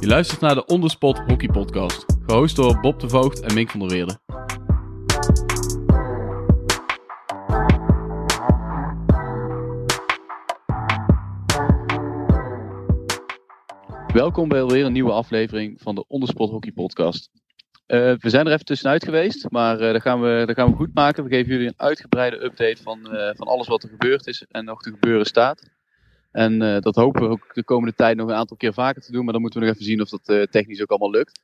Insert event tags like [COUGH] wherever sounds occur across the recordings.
Je luistert naar de Onderspot Hockey Podcast, gehost door Bob de Voogd en Mink van der Weerde. Welkom bij weer een nieuwe aflevering van de Onderspot Hockey Podcast. Uh, we zijn er even tussenuit geweest, maar uh, dat, gaan we, dat gaan we goed maken. We geven jullie een uitgebreide update van, uh, van alles wat er gebeurd is en nog te gebeuren staat. En dat hopen we ook de komende tijd nog een aantal keer vaker te doen, maar dan moeten we nog even zien of dat technisch ook allemaal lukt.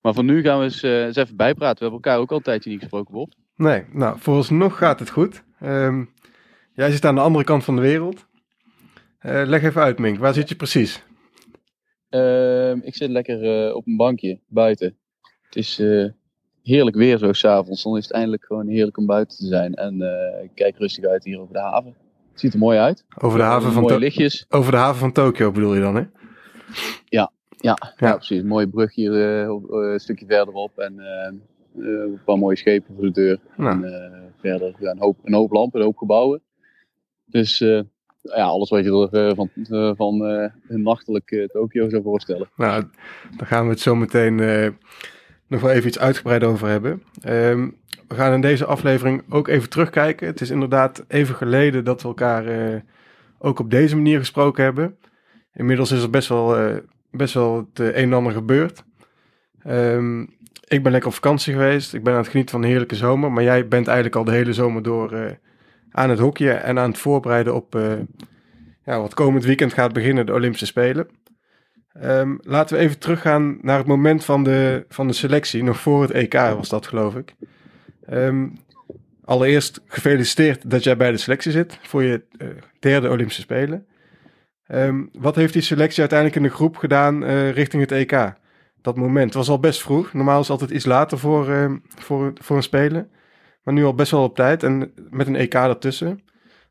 Maar voor nu gaan we eens, eens even bijpraten. We hebben elkaar ook al een tijdje niet gesproken, Bob. Nee, nou, vooralsnog gaat het goed. Um, jij zit aan de andere kant van de wereld. leg even uit, Mink. Waar zit je precies? Ehm, ik zit lekker op een bankje buiten. Het is uh, heerlijk weer zo s'avonds. Dan is het eindelijk gewoon heerlijk om buiten te zijn. En uh, ik kijk rustig uit hier over de haven. Ziet er mooi uit. Over de haven, van, lichtjes. over de haven van Tokio bedoel je dan, hè? Ja, ja, ja. ja precies. Een mooie brug hier uh, een stukje verderop. En een paar mooie schepen voor de deur. Nou. En verder ja, een, hoop, een hoop lampen, een hoop gebouwen. Dus ja, alles wat je er van, van een nachtelijk Tokio zou voorstellen. Nou, dan gaan we het zo meteen nog wel even iets uitgebreid over hebben. Ehm, we gaan in deze aflevering ook even terugkijken. Het is inderdaad even geleden dat we elkaar uh, ook op deze manier gesproken hebben. Inmiddels is er best wel, uh, best wel het een en ander gebeurd. Um, ik ben lekker op vakantie geweest. Ik ben aan het genieten van een heerlijke zomer. Maar jij bent eigenlijk al de hele zomer door aan het hockeyen en aan het voorbereiden op ja, wat komend weekend gaat beginnen, de Olympische Spelen. Um, laten we even teruggaan naar het moment van de, van de selectie. Nog voor het EK was dat, geloof ik. Um, allereerst gefeliciteerd dat jij bij de selectie zit voor je uh, derde Olympische Spelen. Um, wat heeft die selectie uiteindelijk in de groep gedaan uh, richting het EK? Dat moment was al best vroeg. Normaal is altijd iets later voor, uh, voor, voor een Spelen. Maar nu al best wel op tijd en met een EK ertussen.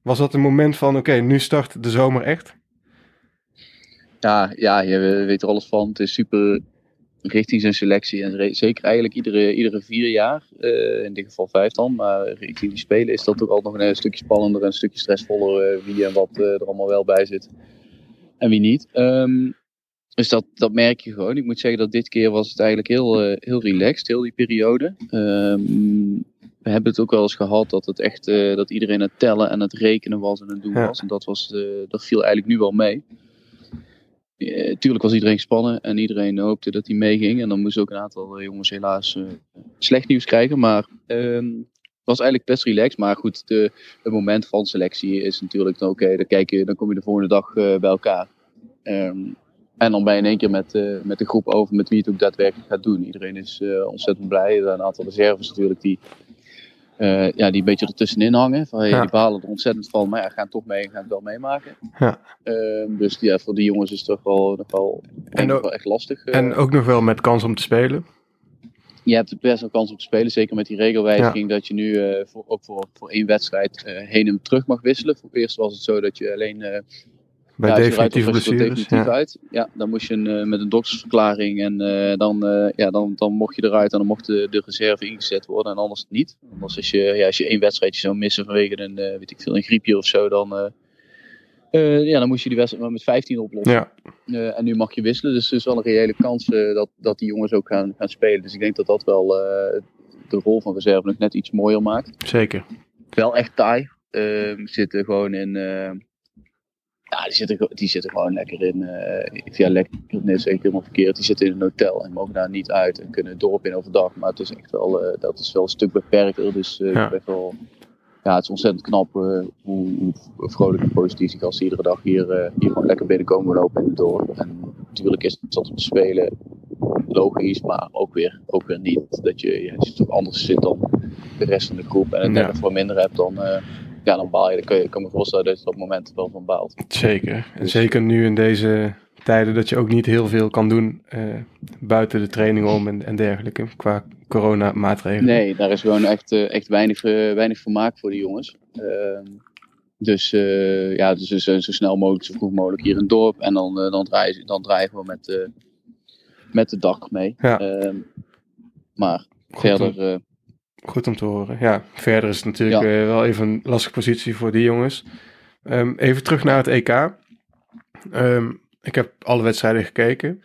Was dat een moment van, oké, nu start de zomer echt? Ja, ja, je weet er alles van. Het is super richting zijn selectie. En zeker eigenlijk iedere, iedere vier jaar, uh, in dit geval vijf dan. Maar richting die spelen is dat ook altijd nog een, stukje spannender en een stukje stressvoller. Uh, wie en wat uh, er allemaal wel bij zit. En wie niet. Um, dus dat, dat merk je gewoon. Ik moet zeggen dat dit keer was het eigenlijk heel, heel relaxed, heel die periode. Um, we hebben het ook wel eens gehad dat het echt dat iedereen het tellen en het rekenen was en het doen was. En dat, was, dat viel eigenlijk nu wel mee. Uh, tuurlijk was iedereen gespannen en iedereen hoopte dat hij meeging. En dan moesten ook een aantal eh, jongens helaas uh, slecht nieuws krijgen. Maar ehm, het was eigenlijk best relaxed. Maar goed, de, het moment van selectie is natuurlijk oké. dan, kijk je, dan kom je de volgende dag bij elkaar. Um, en dan ben je in één keer met, met de groep over met wie het ook daadwerkelijk gaat doen. Iedereen is ontzettend blij. Er een aantal reserves natuurlijk die ja, die een beetje ertussenin hangen. Van, ja. Die balen er ontzettend van, maar ja, gaan toch mee en gaan het wel meemaken. Ja. Uh, dus ja, voor die jongens is het toch wel, nog wel, en nog wel echt lastig. Uh, en ook nog wel met kans om te spelen. Je hebt best wel kans om te spelen, zeker met die regelwijziging dat je nu eh, voor, ook voor, voor één wedstrijd heen en terug mag wisselen. Voor eerst was het zo dat je alleen bij ja, definitieve blessures. Definitief ja. uit. Ja, dan moest je een, uh, met een doktersverklaring en uh, dan, uh, ja, dan, dan mocht je eruit en dan mocht de, de reserve ingezet worden en anders niet. Anders als je, ja, als je één wedstrijdje zou missen vanwege een, weet ik veel, een griepje of zo, dan, ja, dan moest je die wedstrijd maar met 15 oplossen. Ja. en nu mag je wisselen, dus er is wel een reële kans dat, dat die jongens ook gaan, gaan spelen. Dus ik denk dat dat wel de rol van reserve nog net iets mooier maakt. Zeker. Wel echt taai. zitten gewoon in ja, die zitten, die zitten gewoon lekker in. Uh, ja, lekker, nee, ik helemaal verkeerd. Die zitten in een hotel en mogen daar niet uit en kunnen het dorp in overdag. Maar het is echt wel, uh, dat is wel een stuk beperkter. Dus uh, ja. ik wel, ja, het is ontzettend knap hoe, hoe, vrolijk en positief die gasten iedere dag hier, hier gewoon lekker binnenkomen lopen in het dorp. En natuurlijk is het om te spelen logisch, maar ook weer, ook weer niet. Dat je, je toch anders zit dan de rest van de groep en het ja. net wat minder hebt dan ja, dan baal je. Dan kun je, kan me voorstellen dat je op het moment wel van baalt. Zeker. En dus- zeker nu in deze tijden dat je ook niet heel veel kan doen uh, buiten de training om en, en dergelijke qua coronamaatregelen. Nee, daar is gewoon echt, uh, echt weinig, uh, weinig vermaak voor die jongens. Ehm, dus ja, dus zo, zo, snel mogelijk, zo vroeg mogelijk hier in het dorp. En dan, dan, draaien, dan drijven we met, met de dag mee. Ja. Ehm, maar Goed, verder Goed om te horen. Ja, verder is het natuurlijk ja. uh, wel even een lastige positie voor die jongens. Um, even terug naar het EK. Um, ik heb alle wedstrijden gekeken.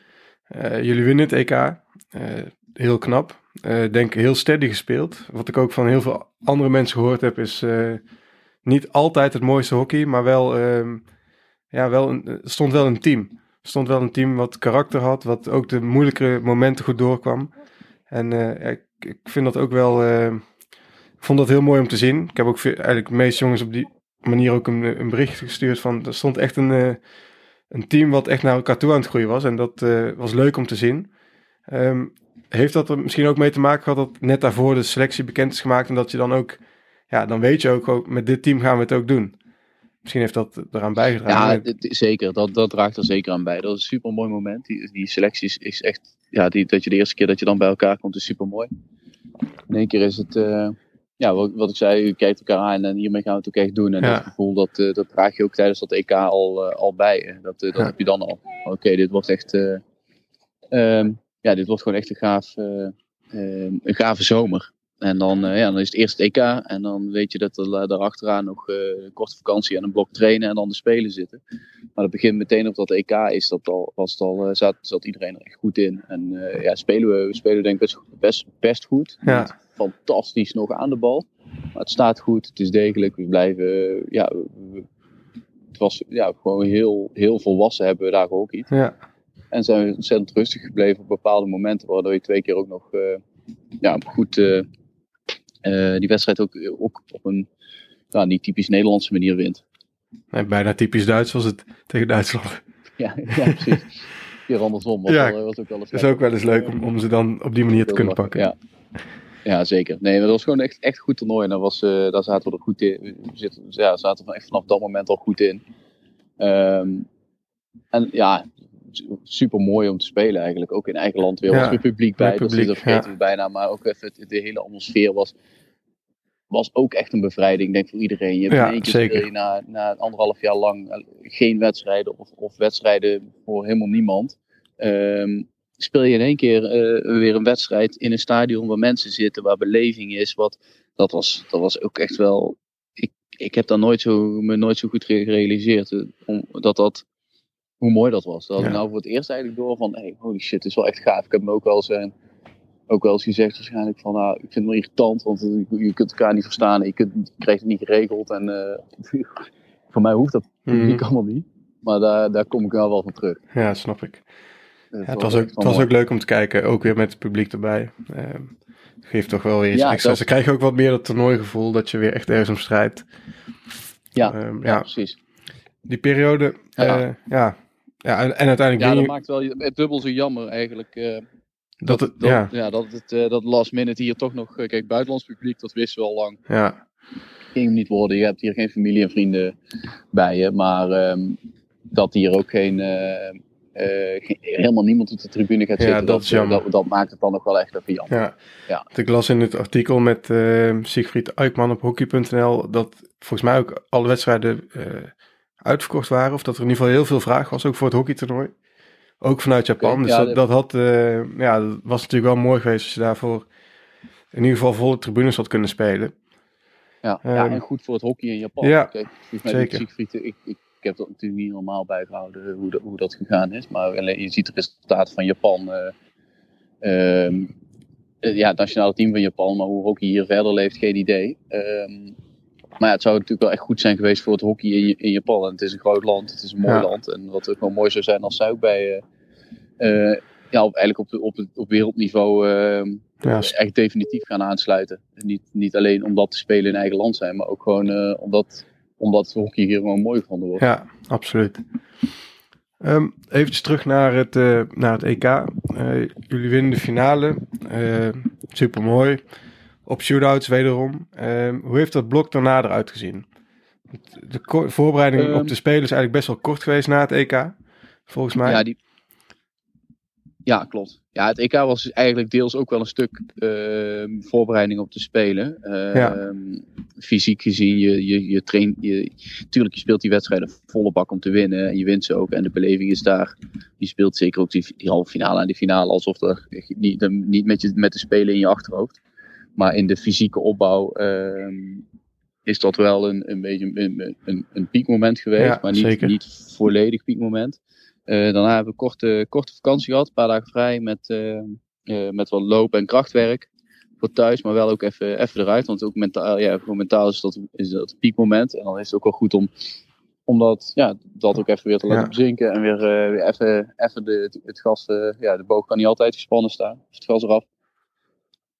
jullie winnen het EK. heel knap. denk heel steady gespeeld. Wat ik ook van heel veel andere mensen gehoord heb, is niet altijd het mooiste hockey, maar wel, ehm, ja, wel een, stond wel een team. Stond wel een team wat karakter had, wat ook de moeilijkere momenten goed doorkwam. En ja, ik, ik, vind dat ook wel. ik vond dat heel mooi om te zien. Ik heb ook eigenlijk de meeste jongens op die manier ook een, een bericht gestuurd van. Er stond echt een een team wat echt naar elkaar toe aan het groeien was. En dat uh, was leuk om te zien. Um, heeft dat er misschien ook mee te maken gehad dat net daarvoor de selectie bekend is gemaakt en dat je dan ook, ja, dan weet je ook, ook met dit team gaan we het ook doen. Misschien heeft dat eraan bijgedragen. Ja, zeker. Dat, dat draagt er zeker aan bij. Dat is een super mooi moment. Die, die selectie is echt, ja, die, dat je de eerste keer dat je dan bij elkaar komt, is super mooi. In één keer is het, uh, ja, wat, wat, ik zei, je kijkt elkaar aan en hiermee gaan we het ook echt doen. En dat gevoel, dat, uh, dat draag je ook tijdens dat EK al, uh, al bij. Dat, dat heb je dan al. Oké, dit wordt echt, um, ja, dit wordt gewoon echt een, gaaf, een gave zomer. En dan, ja, dan is het eerst het EK en dan weet je dat er daarachteraan nog een korte vakantie en een blok trainen en dan de Spelen zitten. Maar dat begint meteen op dat EK is dat al, was het al, zat, zat iedereen er echt goed in. En ja, spelen we, we spelen denk ik best, best, best goed. Ja fantastisch nog aan de bal. Maar het staat goed, het is degelijk. We blijven, ja, het was ja, gewoon heel, heel volwassen hebben we daar ook iets. Ja. En zijn we ontzettend rustig gebleven op bepaalde momenten, waardoor je twee keer ook nog uh, ja, goed uh, die wedstrijd ook, ook op een ja, niet typisch Nederlandse manier wint. Nee, bijna typisch Duits was het tegen Duitsland. [LAUGHS] Ja, ja precies. Keer andersom. Was ja, was ook wel eens is ook wel eens leuk om, om ze dan op die manier te kunnen pakken. Ja. Ja, zeker. Nee, dat was gewoon echt, echt goed toernooi. En daar, was, uh, daar zaten we er goed in. We zitten, ja, zaten we echt vanaf dat moment al goed in. Um, en ja, super mooi om te spelen eigenlijk. Ook in eigen land weer. Ja, was weer publiek bij. Dus publiek, dat vergeten we bijna. Maar ook even de hele atmosfeer was, was ook echt een bevrijding, denk ik, voor iedereen. Je hebt ja, in één na, na anderhalf jaar lang eh, geen wedstrijden of, of wedstrijden voor helemaal niemand. Um, speel je in één keer uh, weer een wedstrijd in een stadion waar mensen zitten, waar beleving is. Wat, dat, was, dat was ook echt wel. Ik, ik heb dat nooit zo, me nooit zo goed gerealiseerd. Uh, om, dat dat, hoe mooi dat was. Dat ik nou voor het eerst eigenlijk door van, hey, holy shit, het is wel echt gaaf. Ik heb me ook wel eens, ook wel eens gezegd waarschijnlijk van, nou, ik vind het wel irritant, want je, kunt elkaar niet verstaan. Je, kunt, je krijgt het niet geregeld. En [LAUGHS] voor mij hoeft dat mm. allemaal niet. Maar daar, daar kom ik wel wel van terug. Ja, snap ik. Ja, het, was ook, het was ook leuk om te kijken, ook weer met het publiek erbij. Uh, geeft toch wel weer iets ja, extra. Ze krijgen ook wat meer dat toernooigevoel, dat je weer echt ergens om strijdt. Ja, uh, ja, ja, precies. Die periode, ja. Uh, ja. ja en, en, uiteindelijk... Ja, dat je... maakt wel het dubbel zo jammer eigenlijk. Eh, dat, het, dat, ja. ja. dat het dat last minute hier toch nog... Kijk, buitenlands publiek, dat wisten we al lang. Ja. Ging hem niet worden. Je hebt hier geen familie en vrienden bij je. Maar um, dat hier ook geen uh, helemaal niemand op de tribune gaat zitten. Dat, dat, dat, dat, maakt het dan nog wel echt even jammer. Ja. ja. Ik las in het artikel met uh, Siegfried Eikman op hockey.nl dat volgens mij ook alle wedstrijden uitverkocht waren. Of dat er in ieder geval heel veel vraag was, ook voor het hockeytoernooi. Ook vanuit Japan. Okay, dus ja, dat, dat, had, ja, dat was natuurlijk wel mooi geweest als je daarvoor in ieder geval volle tribunes had kunnen spelen. Ja, um, ja en goed voor het hockey in Japan. Ja, okay. zeker. Ik, ik ik heb dat natuurlijk niet normaal bijgehouden hoe, de, hoe dat gegaan is. Maar alleen, je ziet het resultaat van Japan. Uh, um, ja, het nationale team van Japan. Maar hoe hockey hier verder leeft, geen idee. Um, maar ja, het zou natuurlijk wel echt goed zijn geweest voor het hockey in, in Japan. En het is een groot land, het is een mooi ja. land. En wat ook wel mooi zou zijn als zij ook bij... Uh, ja, op, eigenlijk op, op, op wereldniveau uh, ja. echt definitief gaan aansluiten. Niet, niet alleen omdat te spelen in eigen land zijn, maar ook gewoon uh, omdat omdat hockey hier gewoon mooi gevonden wordt. Ja, absoluut. Um, eventjes terug naar het, naar het EK. Jullie winnen de finale. Super mooi. Op shootouts wederom. Ehm, hoe heeft dat blok daarna eruit gezien? De voorbereiding um, op de Spelen is eigenlijk best wel kort geweest na het EK. Volgens mij. Ja, die, ja, klopt. Ja, het EK was dus eigenlijk deels ook wel een stuk uh, voorbereiding op te spelen. Uh, ja. Fysiek gezien, je, je, je traint, je, tuurlijk je speelt die wedstrijden volle bak om te winnen. En je wint ze ook. En de beleving is daar. Je speelt zeker ook die, die halve finale en die finale alsof er niet, niet met, je, met de spelen in je achterhoofd. Maar in de fysieke opbouw uh, is dat wel een, een beetje een, een, een piekmoment geweest. Ja, maar niet, niet volledig piekmoment. daarna hebben we korte, korte vakantie gehad, een paar dagen vrij met, met wat lopen en krachtwerk voor thuis, maar wel ook even, even eruit. Want ook mentaal, ja, voor mentaal is dat, is dat een piekmoment. En dan is het ook wel goed om, om dat, ja, dat ook even weer te laten bezinken. En weer, weer even, even de, het gas, ja, de boog kan niet altijd gespannen staan. Dus het gas eraf.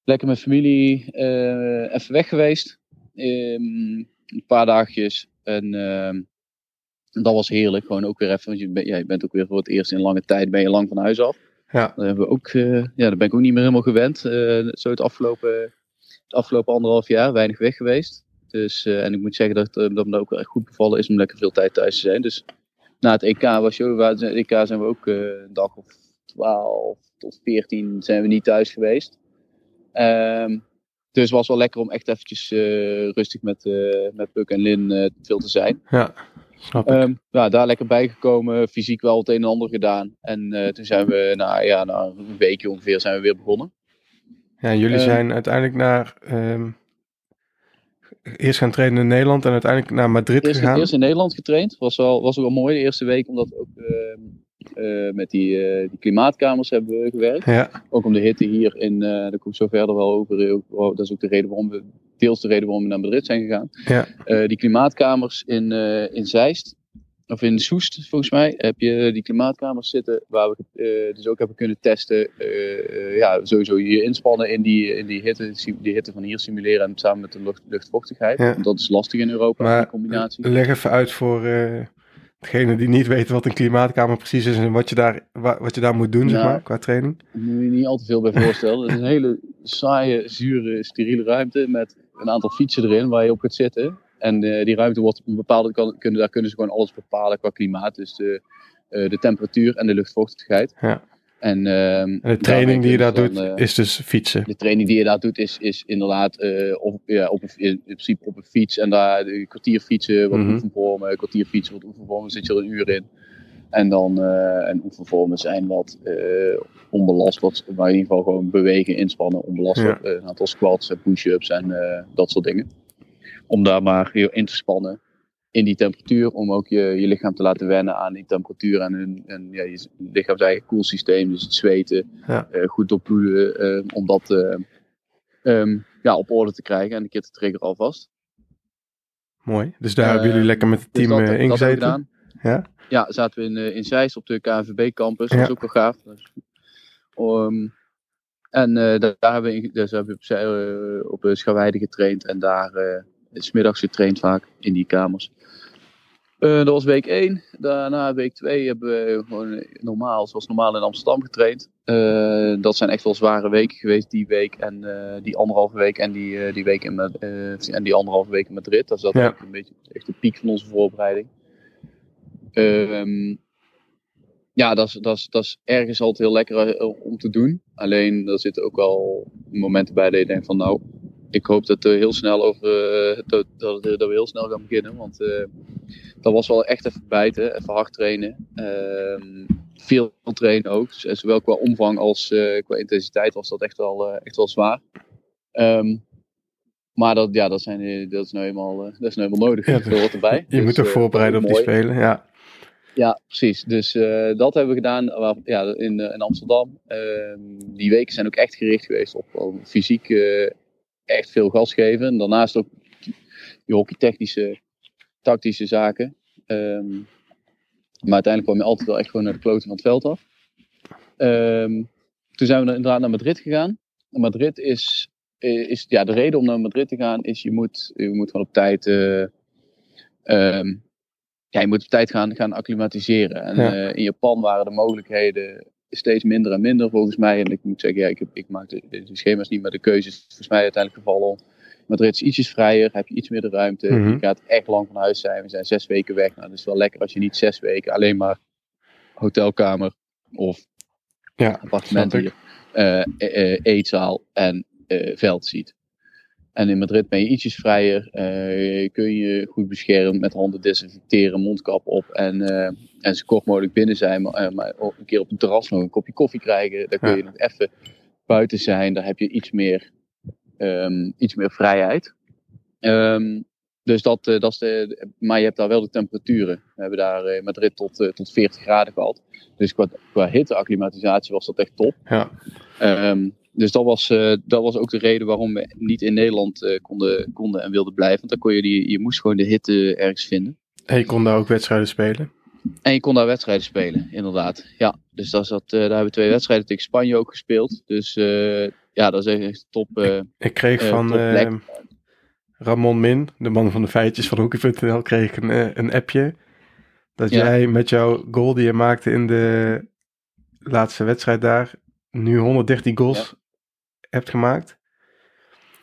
Lekker met familie, uh, even weg geweest. Um, een paar dagjes. En ehm, dat was heerlijk. Gewoon ook weer even, want je, ben, ja, je bent ook weer voor het eerst in lange tijd, ben je lang van huis af. Ja. Dat hebben we ook, uh, ja, daar ben ik ook niet meer helemaal gewend. Uh, zo het afgelopen, het afgelopen anderhalf jaar weinig weg geweest. Dus, en ik moet zeggen dat, dat me ook wel echt goed bevallen is om lekker veel tijd thuis te zijn. Dus na het EK was je, het EK zijn we ook een dag of 12 tot 14 zijn we niet thuis geweest. Um, dus het was wel lekker om echt eventjes rustig met, met Puk en Lin veel te zijn. Ja. Um, ja, daar lekker bijgekomen, fysiek wel het een en ander gedaan. En toen zijn we na, ja, na een weekje ongeveer zijn we weer begonnen. Ja, jullie uh, zijn uiteindelijk naar um, eerst gaan trainen in Nederland en uiteindelijk naar Madrid eerst, gegaan. Eerst in Nederland getraind, was wel, was wel mooi de eerste week, omdat ook uh, met die, die klimaatkamers hebben we gewerkt. Ja. Ook om de hitte hier in, daar kom ik zo verder wel over. Dat is ook de reden waarom we deels de reden waarom we naar Madrid zijn gegaan. Ja. Uh, die klimaatkamers in, uh, in Zeist, of in Soest volgens mij, heb je die klimaatkamers zitten waar we uh, dus ook hebben kunnen testen. ja, sowieso je inspannen in die, in die, hitte, die hitte van hier simuleren en samen met de lucht, luchtvochtigheid. Ja. Dat is lastig in Europa, maar die combinatie. Leg even uit voor degene die niet weten wat een klimaatkamer precies is en wat je daar, wat je daar moet doen, zeg Nou, maar, qua training. Moet je niet al te veel bij voorstellen. Het is een hele saaie, zure, steriele ruimte met een aantal fietsen erin waar je op kunt zitten. En uh, die ruimte wordt op een bepaalde, kan, kunnen, daar kunnen ze gewoon alles bepalen qua klimaat. Dus de, uh, de temperatuur en de luchtvochtigheid. Ja. En, uh, en de training die je daar doet is dus fietsen. De training die je daar doet is, is inderdaad op, ja, op een, in principe op een fiets. En daar een kwartier fietsen, wat Mhm. oefenvormen, een kwartier fietsen, wat oefenvormen, zit je er een uur in. En dan uh, en oefenvormen zijn wat uh, onbelast, wat, maar in ieder geval gewoon bewegen, inspannen, onbelast. Ja. Uh, een aantal squats en push-ups en dat soort dingen. Om daar maar in te spannen in die temperatuur, om ook je, je lichaam te laten wennen aan die temperatuur en, hun, en ja, je lichaam zijn eigen koelsysteem, dus het zweten, Ja. goed doorbloeden, om dat um, ja, op orde te krijgen en een keer te triggeren alvast. Mooi. Dus daar hebben jullie lekker met het team dus dat, uh, ingezeten? Dat gedaan. Ja? Ja, zaten we in, uh, in Zeist op de KNVB-campus. Ja. Dat is ook wel gaaf. Um, en uh, daar, daar hebben we, dus hebben we op, op Schawijde getraind en daar uh, smiddags getraind vaak in die kamers. Uh, dat was week 1. Daarna week 2 hebben we gewoon normaal, zoals normaal in Amsterdam getraind. Uh, dat zijn echt wel zware weken geweest, die week en uh, die anderhalve week en die, die week in, en die anderhalve week in Madrid. Dat is dat Ja. een beetje echt de piek van onze voorbereiding. Um, ja, dat is, dat, is, dat is ergens altijd heel lekker om te doen. Alleen er zitten ook wel momenten bij dat je denkt van nou, ik hoop dat, we heel snel over, uh, dat, dat, dat, we heel snel gaan beginnen. Want uh, dat was wel echt even bijten, even hard trainen. Uh, veel trainen ook. Dus, zowel qua omvang als uh, qua intensiteit was dat echt wel, echt wel zwaar. Um, maar dat, ja, dat, zijn, dat, is nou eenmaal, dat is nou eenmaal nodig. Ja, dat hoort erbij. [LAUGHS] Je moet er voorbereiden op die spelen, ja. Ja, precies. Dus uh, dat hebben we gedaan ja, in, in Amsterdam. Uh, die weken zijn ook echt gericht geweest op, op fysiek uh, echt veel gas geven. En daarnaast ook die hockeytechnische, tactische zaken. Um, maar uiteindelijk kwam je altijd wel echt gewoon naar de kloten van het veld af. Um, toen zijn we inderdaad naar Madrid gegaan. Madrid is, is ja, de reden om naar Madrid te gaan is je moet, je moet gewoon op tijd um, ja, je moet op tijd gaan, gaan acclimatiseren. En Ja. uh, in Japan waren de mogelijkheden steeds minder en minder volgens mij. En ik moet zeggen, ja, ik, heb, ik maak de, de schema's niet, maar de keuze is volgens mij uiteindelijk gevallen. Madrid is ietsjes vrijer, heb je iets meer de ruimte. Mhm. Je gaat echt lang van huis zijn. We zijn zes weken weg. Nou, dat is wel lekker als je niet zes weken alleen maar hotelkamer of Ja, appartement hier, uh, uh, eetzaal en uh, veld ziet. En in Madrid ben je ietsjes vrijer, uh, kun je goed beschermd met handen desinfecteren, mondkap op en, uh, en zo kort mogelijk binnen zijn. Maar, uh, maar een keer op een terras nog een kopje koffie krijgen, daar kun je Ja. nog even buiten zijn, daar heb je iets meer, um, iets meer vrijheid. Um, dus dat, eh, dat is de, maar je hebt daar wel de temperaturen. We hebben daar in Madrid tot, tot 40 graden gehad. Dus qua, qua hitte-acclimatisatie was dat echt top. Ja. Ehm, dus dat was, dat was ook de reden waarom we niet in Nederland konden, konden en wilden blijven. Want dan kon je, die, je moest gewoon de hitte ergens vinden. En je kon daar ook wedstrijden spelen? En je kon daar wedstrijden spelen, inderdaad. Ja, dus dat zat, daar hebben we twee wedstrijden tegen Spanje ook gespeeld. Dus ja, dat is echt top. ik, ik, kreeg van Ramon Min, de man van de feitjes van Hockey.nl, kreeg ik een, eh, een appje. Dat jij met jouw goal die je maakte in de laatste wedstrijd daar, nu 113 goals hebt gemaakt.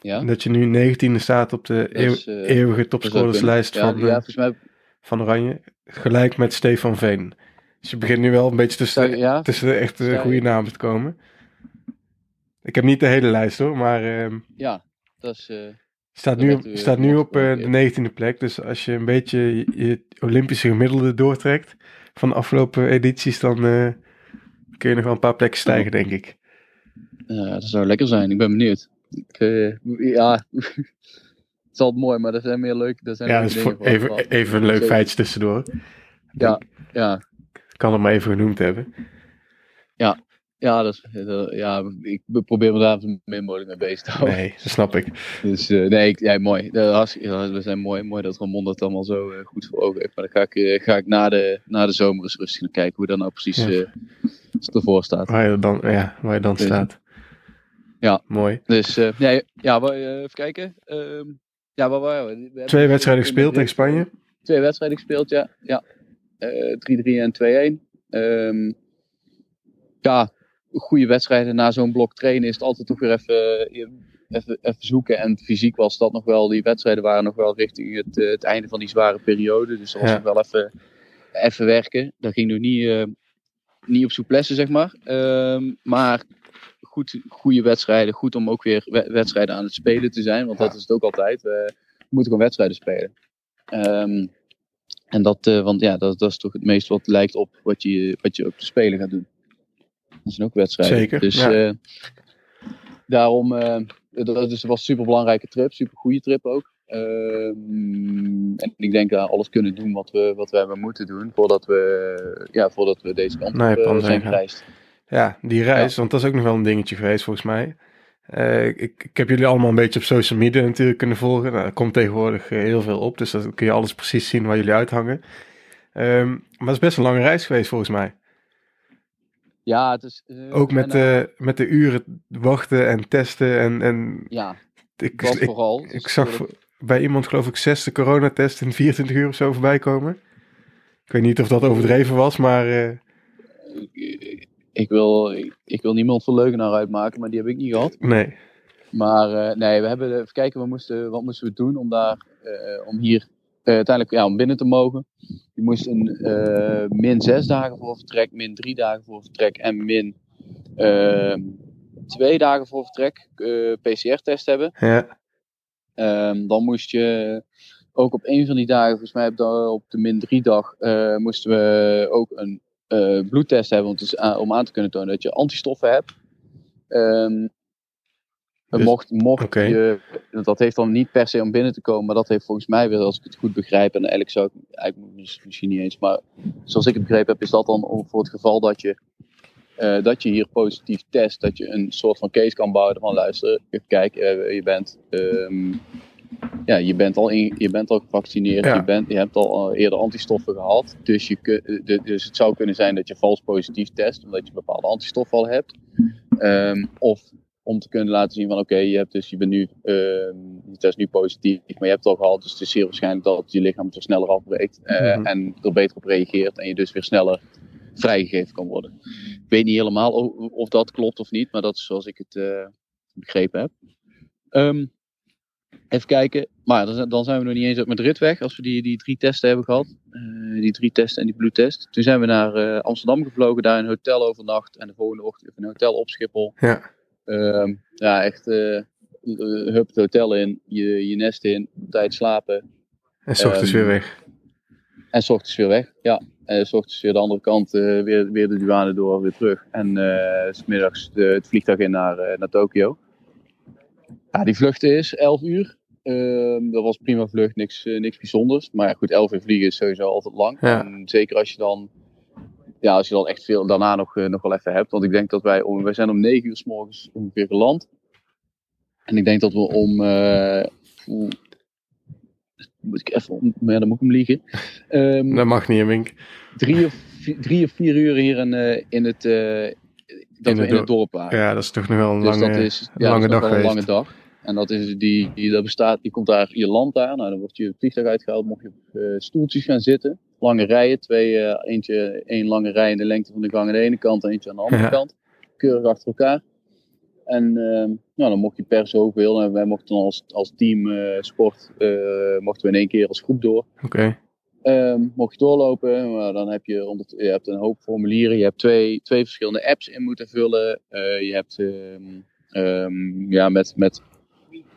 Ja. Dat je nu 19e staat op de uh, eeuwige topscorerslijst van, ja, mij... van Oranje. Gelijk met Stefan Veen. Dus je begint nu wel een beetje tussen, ja. tussen de echte goede namen te komen. Ik heb niet de hele lijst hoor, maar... Uh, ja, dat is... Uh... Staat nu, staat nu op uh, de 19e plek. Dus als je een beetje je, Olympische gemiddelde doortrekt van de afgelopen edities, dan uh, kun je nog wel een paar plekken stijgen, denk ik. Ja, dat zou lekker zijn. Ik ben benieuwd. Ik, uh, ja, [LAUGHS] het is altijd mooi, maar dat zijn meer leuk. Dat zijn ja, dus voor, even, even een leuk feitje tussendoor. Ja, ja. Ik kan hem maar even genoemd hebben. Ja, ja, dat, ja, ik probeer me daar zo min mogelijk mee bezig te houden. Nee, dat snap ik. Dus uh, nee, ik, ja, mooi. we zijn mooi, mooi dat Ramon dat allemaal zo uh, goed voor ogen heeft. Maar dan ga ik, uh, ga ik na, de, na de zomer eens rustig kijken hoe dat nou precies ja. ervoor staat. Waar je dan, ja, waar je dan staat. Ja. Mooi. Dus nee, ja, even kijken. Ehm, ja, waar waren we? Twee wedstrijden gespeeld tegen Spanje? Twee wedstrijden gespeeld, ja. ja. 3-3 en 2-1. Um, ja, goede wedstrijden na zo'n blok trainen is het altijd toch weer even, even, even zoeken. En fysiek was dat nog wel, die wedstrijden waren nog wel richting het, eh, het einde van die zware periode. Dus dat was nog wel even, even werken. Dat ging nog niet, uh, niet op souplesse, zeg maar. Uh, maar goed, goede wedstrijden. Goed om ook weer wedstrijden aan het spelen te zijn. Want dat is het ook altijd. We moeten gewoon wedstrijden spelen. Um, en dat, uh, want ja, dat, dat is toch het meest wat lijkt op wat je, wat je op de spelen gaat doen. Dat zijn ook wedstrijden. Zeker. Dus ja. uh, daarom, uh, dat was een super belangrijke trip, super goede trip ook. Uh, en ik denk dat alles kunnen doen wat we, wat we hebben moeten doen voordat we, ja, voordat we deze kant nee, op zijn gereisd. Ja, die reis, ja. want dat is ook nog wel een dingetje geweest volgens mij. Uh, ik, ik, heb jullie allemaal een beetje op social media natuurlijk kunnen volgen. Nou, er komt tegenwoordig heel veel op, dus dan kun je alles precies zien waar jullie uithangen. Um, maar het is best een lange reis geweest volgens mij. Ja, het is... Uh, ook met, de, met de uren wachten en testen en... en ja, ik, ik, vooral. Ik, zag bij iemand geloof ik zesde coronatest in 24 uur of zo voorbij komen. Ik weet niet of dat overdreven was, maar... Ik, wil, ik, wil niemand voor leugenaar uitmaken, maar die heb ik niet gehad. Nee. Maar uh, nee, we hebben even kijken, we moesten, wat moesten we doen om, daar, om hier uh, uiteindelijk ja, om binnen te mogen. Je moest een min zes dagen voor vertrek, min drie dagen voor vertrek en min uh, twee dagen voor vertrek eh, PCR-test hebben. Ja. Um, dan moest je ook op een van die dagen, volgens mij op de min drie dag, moesten we ook een bloedtest hebben om, te, om aan te kunnen tonen dat je antistoffen hebt. Um, dus, mocht mocht je, dat heeft dan niet per se om binnen te komen, maar dat heeft volgens mij weer, als ik het goed begrijp, en eigenlijk zou ik, eigenlijk misschien niet eens, maar zoals ik het begrepen heb, is dat dan voor het geval dat je, uh, dat je hier positief test, dat je een soort van case kan bouwen van luister, kijk, uh, je bent, um, ja, je bent al, in, je bent al gevaccineerd, ja. je, bent, je hebt al eerder antistoffen gehad, dus, je, dus het zou kunnen zijn dat je vals positief test, omdat je bepaalde antistoffen al hebt. Um, of om te kunnen laten zien van oké, je hebt dus je bent nu, uh, je test nu positief, maar je hebt het al gehad, dus het is zeer waarschijnlijk dat je lichaam het er sneller afbreekt uh, mm-hmm. en er beter op reageert en je dus weer sneller vrijgegeven kan worden. Ik weet niet helemaal of, of dat klopt of niet, maar dat is zoals ik het uh, begrepen heb. Um, even kijken, maar dan, dan, zijn we nog niet eens uit Madrid weg als we die, die drie testen hebben gehad. Uh, die drie testen en die bloedtest. Toen zijn we naar uh, Amsterdam gevlogen, daar een hotel overnacht en de volgende ochtend een hotel op Schiphol. Ja. Um, ja, echt uh, hup het hotel in, je, je nest in, tijd slapen. En s ochtends um, weer weg. En s ochtends weer weg, ja. En s ochtends weer de andere kant, weer, weer de douane door, weer terug. En s middags de, het vliegtuig in naar, naar Tokio. Ja, die vlucht is 11 uur. Ehm, dat was prima vlucht, niks, eh, niks bijzonders. Maar ja, goed, 11 uur vliegen is sowieso altijd lang. Ja. En zeker als je dan, ja, als je dan echt veel daarna nog, eh, nog wel even hebt. Want ik denk dat wij, om, wij zijn om 9 uur s morgens ongeveer geland. En ik denk dat we om, eh, moet ik even, om- ja, dan moet ik hem liegen. Ehm, Dat mag niet, Mink. drie, of, drie of vier uur hier in, eh, in het, dat In we het in het dorp waren. Ja, dat is toch nog wel een Dus lange... dat is, een ja, lange dag wel een geweest. lange dag. En dat is die, die, dat bestaat, die komt daar, je land daar. Nou, dan word je vliegtuig uitgehaald, mocht je op eh, stoeltjes gaan zitten. Lange rijen, twee, eh, eentje, één lange rij in de lengte van de gang aan de ene kant en eentje aan de andere Ja. kant. Keurig achter elkaar. En ehm, nou, dan mocht je per zoveel. En wij mochten als, als team eh, sport, mochten we in één keer als groep door. Oké, Ehm, mocht je doorlopen, maar dan heb je, onder, je hebt een hoop formulieren. Je hebt twee, twee verschillende apps in moeten vullen. Je hebt ehm, ja, met, met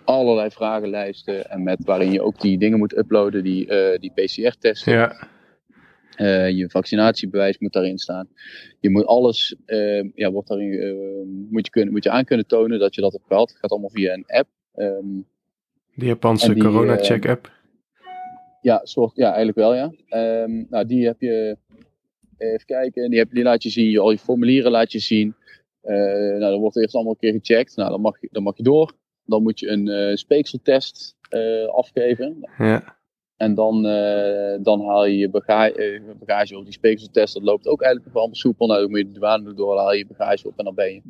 allerlei vragenlijsten en met waarin je ook die dingen moet uploaden, die, eh, die PCR-testen. ja. Eh, je vaccinatiebewijs moet daarin staan. Je moet alles, ehm, ja, wordt daarin, moet, je kunnen, moet je aan kunnen tonen dat je dat hebt gehad. Het gaat allemaal via een app. Ehm, Die Japanse die, corona-check-app. Ja, soort, ja, eigenlijk wel, ja. Ehm, nou, die heb je, even kijken, die, heb, die laat je zien, je, al je formulieren laat je zien. Eh, nou, dan wordt eerst allemaal een keer gecheckt. Nou, dan mag je, dan mag je door. Dan moet je een eh, speekseltest eh, afgeven. Ja, En dan, eh, dan haal je je bagage, bagage op. Die speekseltest, dat loopt ook eigenlijk nog allemaal soepel. Nou, dan moet je de douane door, haal je je bagage op en dan ben je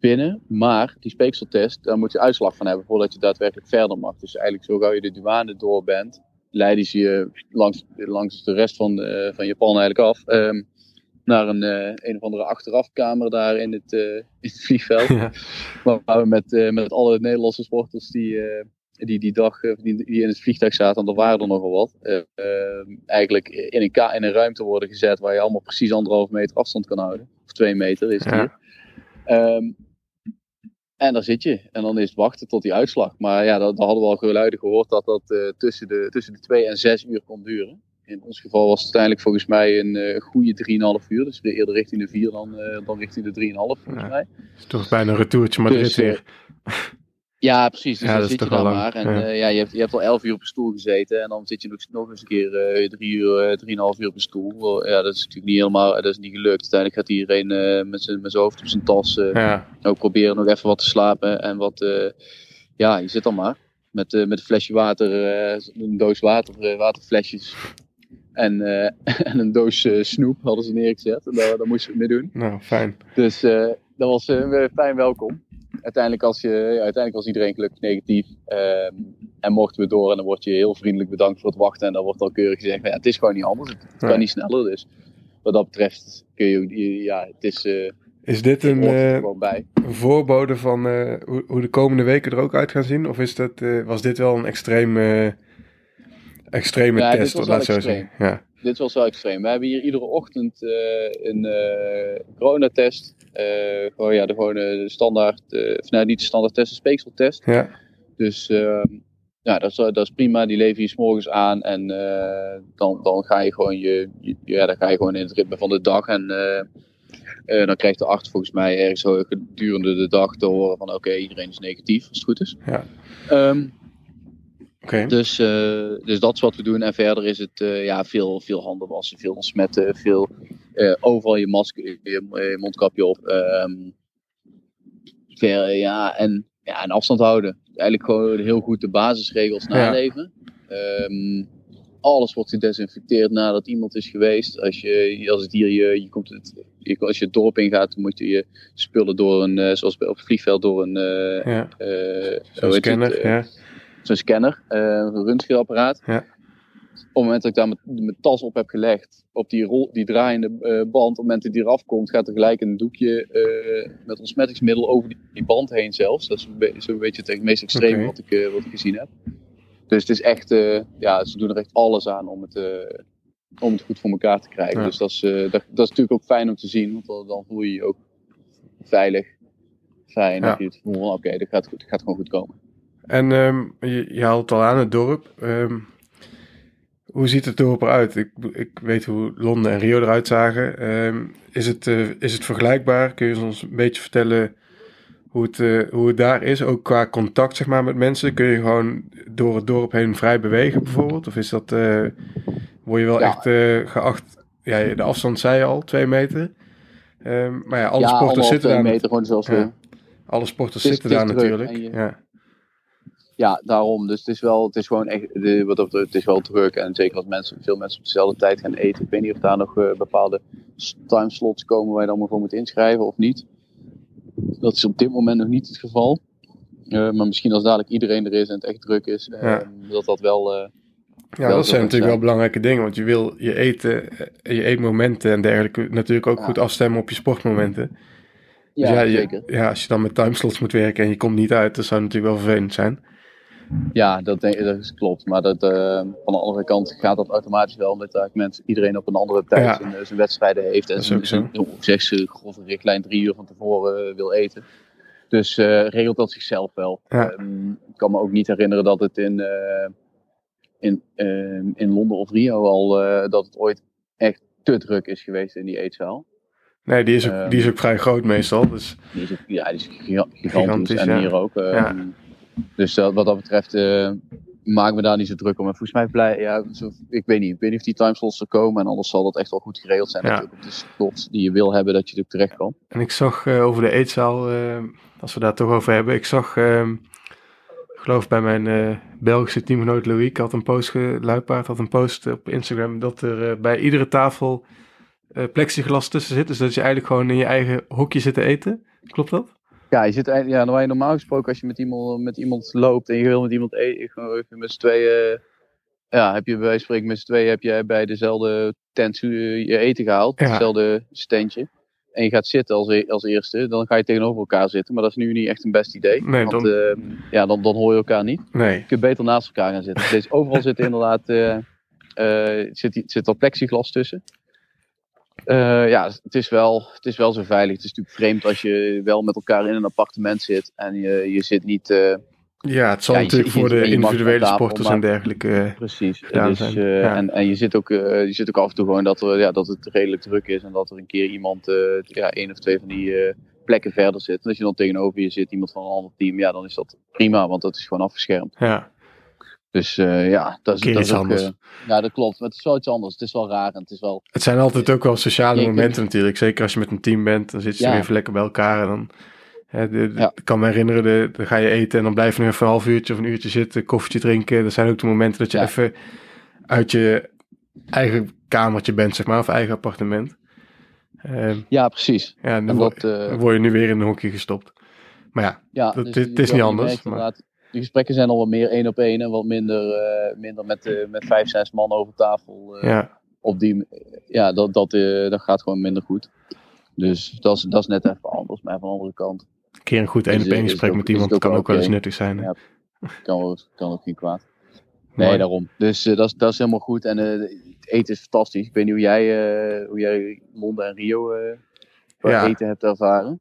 binnen. Maar die speekseltest, daar moet je uitslag van hebben voordat je daadwerkelijk verder mag. Dus eigenlijk zo gauw je de douane door bent, leiden ze je langs, langs de rest van, eh, van Japan eigenlijk af. ehm, naar een, eh, een of andere achterafkamer daar in het, eh, [LAUGHS] in het vliegveld. ja. Waar we met, eh, met alle Nederlandse sporters die, die die dag die, die in het vliegtuig zaten, want er waren er nogal wat, eigenlijk in een, ka- in een ruimte worden gezet waar je allemaal precies anderhalf meter afstand kan houden. Of twee meter is het Ja. hier. Ehm, en daar zit je. En dan is het wachten tot die uitslag. Maar ja, dat hadden we al geluiden gehoord dat dat tussen, de, tussen de twee en zes uur kon duren. In ons geval was het uiteindelijk volgens mij een eh goede 3,5 uur. Dus eerder richting de 4 dan, eh, dan richting de 3,5 volgens Ja. mij. is toch bijna een retourtje Madrid Dus, eh, weer. Ja, precies. Dus Ja, dan dat is zit je toch daar wel lang. maar. En Ja. ja. ja, je, hebt, je hebt al 11 uur op een stoel gezeten. En dan zit je nog, nog eens een keer eh, drie uur, eh, drieënhalf uur op een stoel. Ja, dat is natuurlijk niet helemaal, dat is niet gelukt. Uiteindelijk gaat iedereen eh, met zijn met hoofd op zijn tas eh, Ja, ook proberen nog even wat te slapen. En wat, eh, ja, je zit dan maar. Met, eh, met een flesje water, eh, een doos water, eh, waterflesjes. En, eh, [LAUGHS] en een doos eh, snoep hadden ze neergezet. En daar, daar moesten we mee doen. nou, fijn. Dus eh, dat was fijn welkom. Uiteindelijk, als je, ja, uiteindelijk was iedereen gelukkig negatief. ehm, en mochten we door en dan word je heel vriendelijk bedankt voor het wachten. En dan wordt al keurig gezegd, ja, het is gewoon niet anders. Het, kan niet sneller. Dus wat dat betreft kun je, ja, het is, Is dit een een voorbode van hoe, hoe de komende weken er ook uit gaan zien? Of is dat, was dit wel een extreem, extreme Ja, test? laat ik zo zeggen. Ja, Dit was wel extreem. We hebben hier iedere ochtend eh, een eh coronatest. Eh gewoon, ja, de gewone standaard, of nou, niet de standaard test, een speekseltest. ja, Dus ehm, ja, dat is, dat is prima. Die lever je 's morgens aan en dan, dan ga je gewoon je, je- ja, dan ga je gewoon in het ritme van de dag. En dan krijgt de arts volgens mij ergens gedurende de dag te horen van oké, iedereen is negatief als het goed is. ja. Ehm, Dus, eh, dus dat is wat we doen. En verder is het eh, ja, veel, veel handen wassen, veel ontsmetten, veel eh, overal je masker, je, je mondkapje op. ver, ja, en, ja, en afstand houden. Eigenlijk gewoon heel goed de basisregels Ja. naleven. Ehm, alles wordt gedesinfecteerd nadat iemand is geweest. Als, je, als, het hier, je, je komt het, je, als je het dorp ingaat, moet je je spullen door een, zoals bij- op het vliegveld, door een Ja, het, scanner. ja. Zo'n scanner, eh, een röntgenapparaat. Ja. Op het moment dat ik daar mijn, mijn tas op heb gelegd, op die, rol, die draaiende eh, band, op het moment dat die eraf komt, gaat er gelijk een doekje eh, met ontsmettingsmiddel over die, die band heen zelfs. Dat is een be- beetje het meest extreme wat, ik, wat ik gezien heb. Dus het is echt, ja, ze doen er echt alles aan om het, om het goed voor elkaar te krijgen. Ja. Dus dat is, dat, dat is natuurlijk ook fijn om te zien, want dan, dan voel je je ook veilig, fijn. Ja. Dat je het voelt van, oké, gaat, goed- dit gaat gewoon goed komen. En ehm, je, je haalt het al aan, het dorp. Ehm, hoe ziet het dorp eruit? Ik, ik weet hoe Londen en Rio eruit zagen. Ehm, is, het, eh, is het vergelijkbaar? Kun je ons een beetje vertellen hoe het, eh, hoe het daar is, ook qua contact zeg maar, met mensen? Kun je gewoon door het dorp heen vrij bewegen bijvoorbeeld? Of is dat, eh, word je wel Ja. echt geacht, ja, de afstand zei je al, twee meter. Maar ja, alle ja, sporters zitten twee daar, meter, gewoon zoals Ja. we- alle sporters zitten daar natuurlijk. je- Ja. Ja, daarom. Dus het is wel, het is gewoon echt, de, wat het is wel druk. En zeker als mensen, veel mensen op dezelfde tijd gaan eten. Ik weet niet of daar nog eh, bepaalde timeslots komen waar je dan maar voor moet inschrijven of niet. Dat is op dit moment nog niet het geval. Eh, maar misschien als dadelijk iedereen er is en het echt druk is, eh, Ja. dat dat wel... Ja, Wel dat zijn natuurlijk wel belangrijke dingen, want je wil je eten, je eetmomenten en dergelijke natuurlijk ook Ja. goed afstemmen op je sportmomenten. ja, dus ja, je- zeker. ja, als je dan met timeslots moet werken en je komt niet uit, dat zou natuurlijk wel vervelend zijn. Ja, dat, denk, dat is klopt. Maar dat, eh, van de andere kant gaat dat automatisch wel, omdat eigenlijk mensen, iedereen op een andere tijd Ja. zijn, zijn wedstrijden heeft. En zijn, ze, grove richtlijn drie uur van tevoren eh, wil eten. Dus eh, regelt dat zichzelf wel. Ja. Ehm, ik kan me ook niet herinneren dat het in, eh, in, ehm, in Londen of Rio al, eh, dat het ooit echt te druk is geweest in die eetzaal. Nee, die is ook, Ehm. die is ook vrij groot meestal. Dus Die is, ook- ja, die is giga- gigantisch, Gigantisch, en ja. hier ook. ehm, Ja. Dus wat dat betreft eh maak me daar niet zo druk om. En volgens mij blij, ja, ik weet niet, ik weet niet of die timeslots er komen. En anders zal dat echt wel goed geregeld zijn. Ja. Natuurlijk op de slots die je wil hebben, dat je er ook terecht kan. En ik zag eh, over de eetzaal, eh, als we daar toch over hebben, ik zag, ehm, ik geloof bij mijn Belgische teamgenoot Louis, had een post, Luipaard had een post op Instagram, dat er bij iedere tafel plexiglas tussen zit. Dus dat je eigenlijk gewoon in je eigen hokje zit te eten. Klopt dat? Ja, je zit ja, waar je normaal gesproken als je met iemand, met iemand loopt en je wil met iemand eten, met z'n tweeën, ja, heb je bij spreken met z'n tweeën heb je bij dezelfde tent je eten gehaald, Ja. hetzelfde standje. En je gaat zitten als, e- als eerste, dan ga je tegenover elkaar zitten. Maar dat is nu niet echt een best idee. Nee, want dan- eh, ja, dan, dan hoor je elkaar niet. Nee. Je kunt beter naast elkaar gaan zitten. Dus overal zit inderdaad eh, eh, zit, zit al plexiglas tussen. Eh, ja, het is, wel, het is wel zo veilig. Het is natuurlijk vreemd als je wel met elkaar in een appartement zit en je, je zit niet eh, Ja, het zal Ja, natuurlijk voor de individuele sporters en dergelijke. eh, precies. Dus, zijn. Ja. en, en je zit, ook, je zit ook af en toe gewoon dat, er, ja, dat het redelijk druk is en dat er een keer iemand, ja, één of twee van die plekken verder zit. En als je dan tegenover je zit, iemand van een ander team, ja, dan is dat prima, want dat is gewoon afgeschermd. ja. Dus eh, ja, dat is, Keer dat is ook, anders. eh, ja, dat klopt. Maar het is wel iets anders. Het is wel raar en het is wel... Het zijn altijd ook wel sociale kunt- momenten natuurlijk. Zeker als je met een team bent, dan zit je Ja. weer even lekker bij elkaar. En dan, hè, de, de- Ja. Ik kan me herinneren, de, dan ga je eten en dan blijf je nog even een half uurtje of een uurtje zitten, koffietje drinken. Dat zijn ook de momenten dat je even uit je eigen kamertje bent, zeg maar, of eigen appartement. Ehm, Ja, precies. ja, en dan, En wo- dat, eh, dan word je nu weer in een hokje gestopt. Maar ja, ja, dat- dus het is niet merkt anders, maar- Die gesprekken zijn al wat meer één op één en wat minder, eh, minder met, eh, met vijf, zes man over tafel. eh, ja, op die, ja, dat, dat, eh, dat gaat gewoon minder goed. Dus dat is, dat is net even anders. Maar van de andere kant een keer een goed één op één gesprek met iemand ook kan ook wel eens nuttig zijn. Ja. kan, kan ook niet kwaad. Nee, Mooi. daarom. Dus dat, is, dat is helemaal goed. En eh, het eten is fantastisch. Ik weet niet hoe jij, hoe jij Londen en Rio qua Ja. eten hebt ervaren.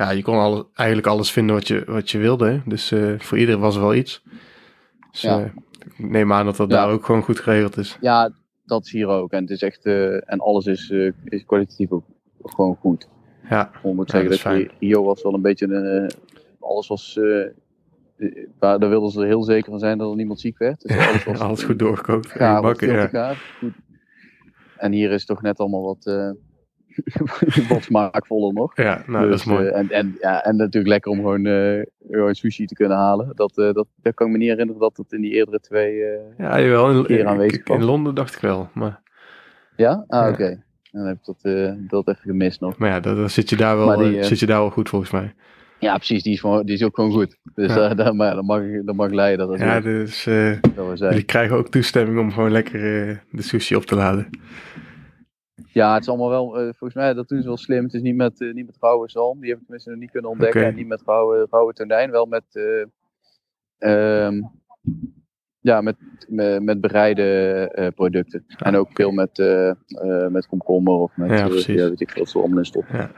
Ja, je kon alle, eigenlijk alles vinden wat je, wat je wilde. Dus eh, voor iedereen was er wel iets. Dus Ja. eh, ik neem aan dat dat Ja. daar ook gewoon goed geregeld is. Ja, dat is hier ook. En het is echt, eh, en alles is, is kwalitatief ook gewoon goed. Ja, Ik moet Ja, zeggen dat. Rio was wel een beetje een, alles was, daar, wilden ze er heel zeker van zijn dat er niemand ziek werd. Dus alles [LAUGHS] was alles goed doorgekookt. ja. gaar. Goed. En hier is toch net allemaal wat, [LAUGHS] wat smaakvoller nog. Ja, nou dat Dus, is mooi. eh, en, en, ja, en natuurlijk lekker om gewoon, gewoon sushi te kunnen halen. Dat, eh, dat, dat kan ik me niet herinneren dat het in die eerdere twee... ja, jawel. In, keer in, aanwezig in was. Londen dacht ik wel. Maar, Ja? Ah, Ja. oké. Dan heb ik dat, dat even gemist nog. maar ja, dan, dan zit, je daar wel, die, zit je daar wel goed volgens mij. Ja, precies. Die is, gewoon, die is ook gewoon goed. Dus Ja. daar, maar dan, mag, ik- dan mag ik leiden dat dat Ja, dus Dat jullie krijgen ook toestemming om gewoon lekker de sushi op te laden. Ja, het is allemaal wel, eh, volgens mij, dat doen ze wel slim. Het is niet met, eh, niet met rauwe zalm, die heb ik tenminste nog niet kunnen ontdekken. En niet met rauwe, rauwe tonijn, wel met, ehm, ja, met, met, met bereide producten. en ook veel met, met komkommer of met, Ja, ja, weet ik veel, ze er allemaal in stoppen.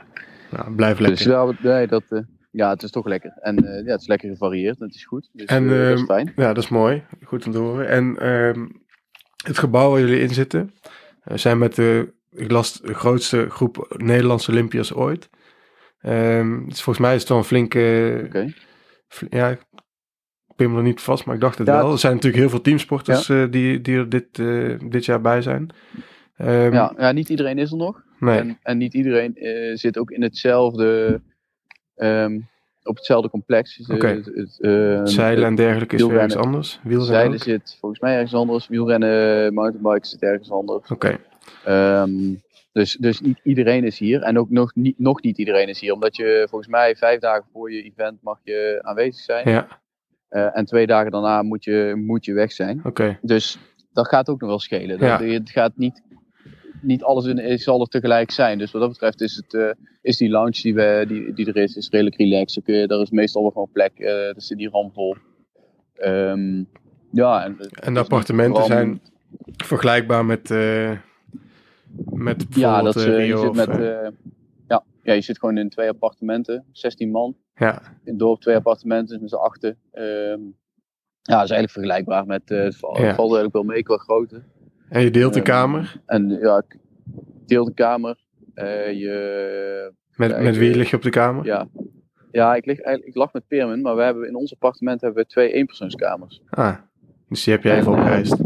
Nou, blijf Dus lekker. ja, nee, dat, ja, het is toch lekker. En ja, het is lekker gevarieerd en het is goed. Dus En, dat is ehm, fijn. Ja, dat is mooi. Goed om te horen. En ehm, het gebouw waar jullie in zitten, zijn met de, ik las, de grootste groep Nederlandse Olympiërs ooit. Ehm, dus volgens mij is het wel een flinke... Fl- ja, ik pin me er niet vast, maar ik dacht het Ja, wel. Er zijn natuurlijk heel veel teamsporters eh, die, die er dit, eh, dit jaar bij zijn. Ehm, Ja, ja, niet iedereen is er nog. Nee, En, en niet iedereen eh, zit ook in hetzelfde, ehm, op hetzelfde complex. Dus, het, het, zeilen en dergelijke is weer iets anders. Wielrennen Zeilen ook? zit volgens mij ergens anders. Wielrennen, mountainbike zit ergens anders. Oké, Ehm, dus, dus niet iedereen is hier. En ook nog niet, nog niet iedereen is hier. Omdat je volgens mij vijf dagen voor je event mag je aanwezig zijn. ja, Eh, en twee dagen daarna moet je, moet je weg zijn. oké. Dus dat gaat ook nog wel schelen. Dat, Ja. Het gaat niet, niet alles in, zal er tegelijk zijn. Dus wat dat betreft is, het, eh, is die lounge die, we, die, die er is, is redelijk relaxed. Kun je, er is meestal wel gewoon plek. eh er zit die ramvol. Ehm ja, en, En de appartementen zijn vergelijkbaar met, met Ja, dat, eh, eh, je zit met... eh, ja, ja, je zit gewoon in twee appartementen. 16 man. ja, In het dorp twee appartementen, dus met z'n achten. Ehm, ja, dat is eigenlijk vergelijkbaar met... het valt, Ja. valt eigenlijk wel mee qua grootte. en je deelt een Ehm, kamer. En ja, ik deel de kamer. Je, Met, met wie lig je op de kamer? ja, ja ik, lig, eigenlijk- ik lag met Permin, maar we hebben in ons appartement hebben we twee eenpersoonskamers. Ah, dus die heb je even En, opgereisd.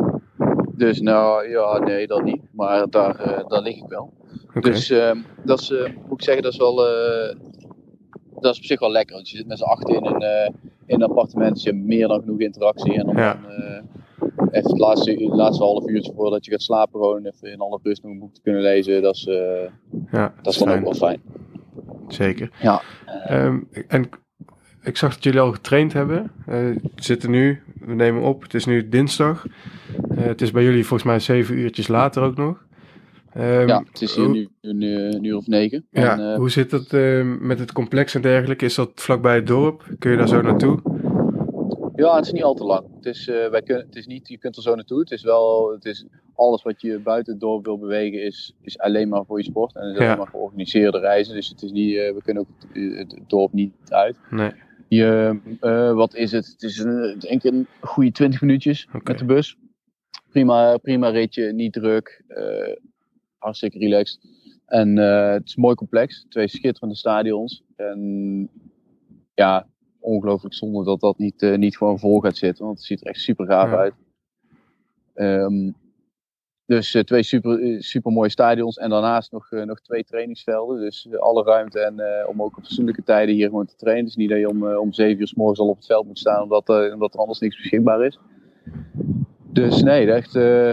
Dus nou, ja, nee, dat niet. Maar daar, eh, daar lig ik wel. Dus ehm, dat is, eh, moet ik zeggen, dat is wel, eh, dat is op zich wel lekker. Want je zit met z'n achter in een, in een appartement, dus je hebt meer dan genoeg interactie. En Ja. dan eh, even het laatste, het laatste half uurtje voordat je gaat slapen, gewoon even in alle rust nog een boek te kunnen lezen. Dat is, eh, ja, dat is dan fijn. ook wel fijn. Zeker. Ja. Ehm, en ik zag dat jullie al getraind hebben. Zitten nu, we nemen op, het is nu dinsdag. Eh, het is bij jullie volgens mij zeven uurtjes later ook nog. Ehm, ja, het is hier nu een, uur- een uur of negen. Ja, En, eh, hoe zit het eh, met het complex en dergelijke? Is dat vlakbij het dorp? Kun je daar zo naartoe? Ja, het is niet al te lang. Het is, eh, wij kunnen, het is niet, je kunt er zo naartoe. Het is wel, het is, alles wat je buiten het dorp wil bewegen is, is alleen maar voor je sport. En het is Ja. alleen maar georganiseerde reizen. Dus het is niet, eh, we kunnen ook het, het dorp niet uit. Nee. Je, eh, wat is het? Het is een, ik denk een goede 20 minuutjes met de bus. Prima, prima ritje, niet druk. eh, hartstikke relaxed. En eh, het is een mooi complex. Twee schitterende stadions. En ja, ongelooflijk zonde dat dat niet, eh, niet gewoon vol gaat zitten. Want het ziet er echt super gaaf Ja. uit. Ehm, dus twee super, super mooie stadions. En daarnaast nog, nog twee trainingsvelden. Dus alle ruimte en, om ook op fatsoenlijke tijden hier gewoon te trainen. Dus niet dat je om, om zeven uur s morgens al op het veld moet staan. Omdat, omdat er anders niks beschikbaar is. Dus nee, echt, eh,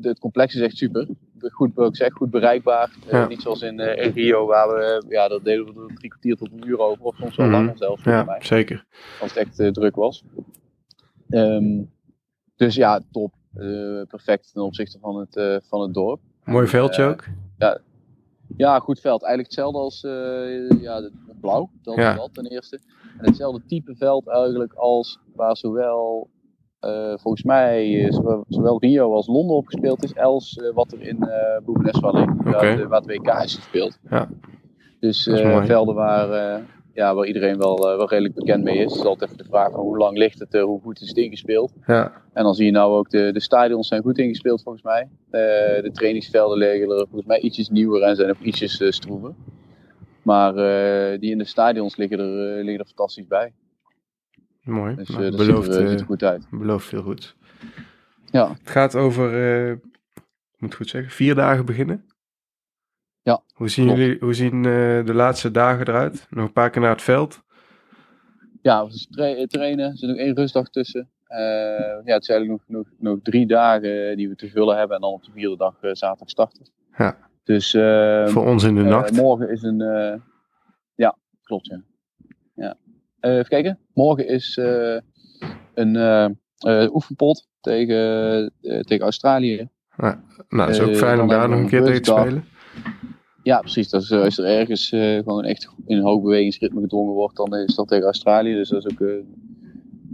het complex is echt super. Goed, wat ik zeg, goed bereikbaar. Eh, Ja. niet zoals in, eh, in Rio, waar we, ja, dat deden we drie kwartier tot een uur over. Of soms wel Mhm. langer zelfs, Ja, mij. zeker. Als het echt druk was. Ehm, dus ja, top. Perfect ten opzichte van het, van het dorp. Mooi veldje ook. Ja, goed veld. Eigenlijk hetzelfde als ja, de- blauw. Dat, Ja. dat ten eerste. En hetzelfde type veld eigenlijk als waar zowel, volgens mij, eh, zowel, Rio als Londen op gespeeld is. Als eh, wat er in uh, ligt. Oké. Waar, het WK is gespeeld. Ja. Dus eh, velden waar, eh, ja, waar iedereen wel, eh, wel redelijk bekend mee is. Het is altijd even de vraag van hoe lang ligt het, eh, hoe goed is het ingespeeld. Ja, En dan zie je nou ook, de, de stadions zijn goed ingespeeld volgens mij. Eh, de trainingsvelden liggen er volgens mij ietsjes nieuwer en zijn ook ietsjes eh, stroever. Maar eh, die in de stadions liggen er, eh, liggen er fantastisch bij. Mooi. Dus Nou, eh, dat belooft, ziet, er, eh, ziet er goed uit. belooft veel goed. Ja, Het gaat over, eh, ik moet het goed zeggen, vier dagen beginnen. Ja, Hoe zien, klopt. jullie, hoe zien eh, de laatste dagen eruit? Nog een paar keer naar het veld. ja tra- trainen, er zit nog één rustdag tussen. Eh, ja, het eigenlijk nog, nog, nog drie dagen die we te vullen hebben. En dan op de vierde dag eh, zaterdag starten. Ja. Dus eh, Voor ons in de Eh, nacht. morgen is een. eh, ja, klopt, ja. Ja. Eh, even kijken. Morgen is eh, een eh, oefenpot tegen, tegen Australië. nou, dat is ook fijn om daar nog een keer tegen te spelen. Ja, precies. Dat is, als er ergens gewoon echt in een hoog bewegingsritme gedwongen wordt, dan is dat tegen Australië. Dus dat is ook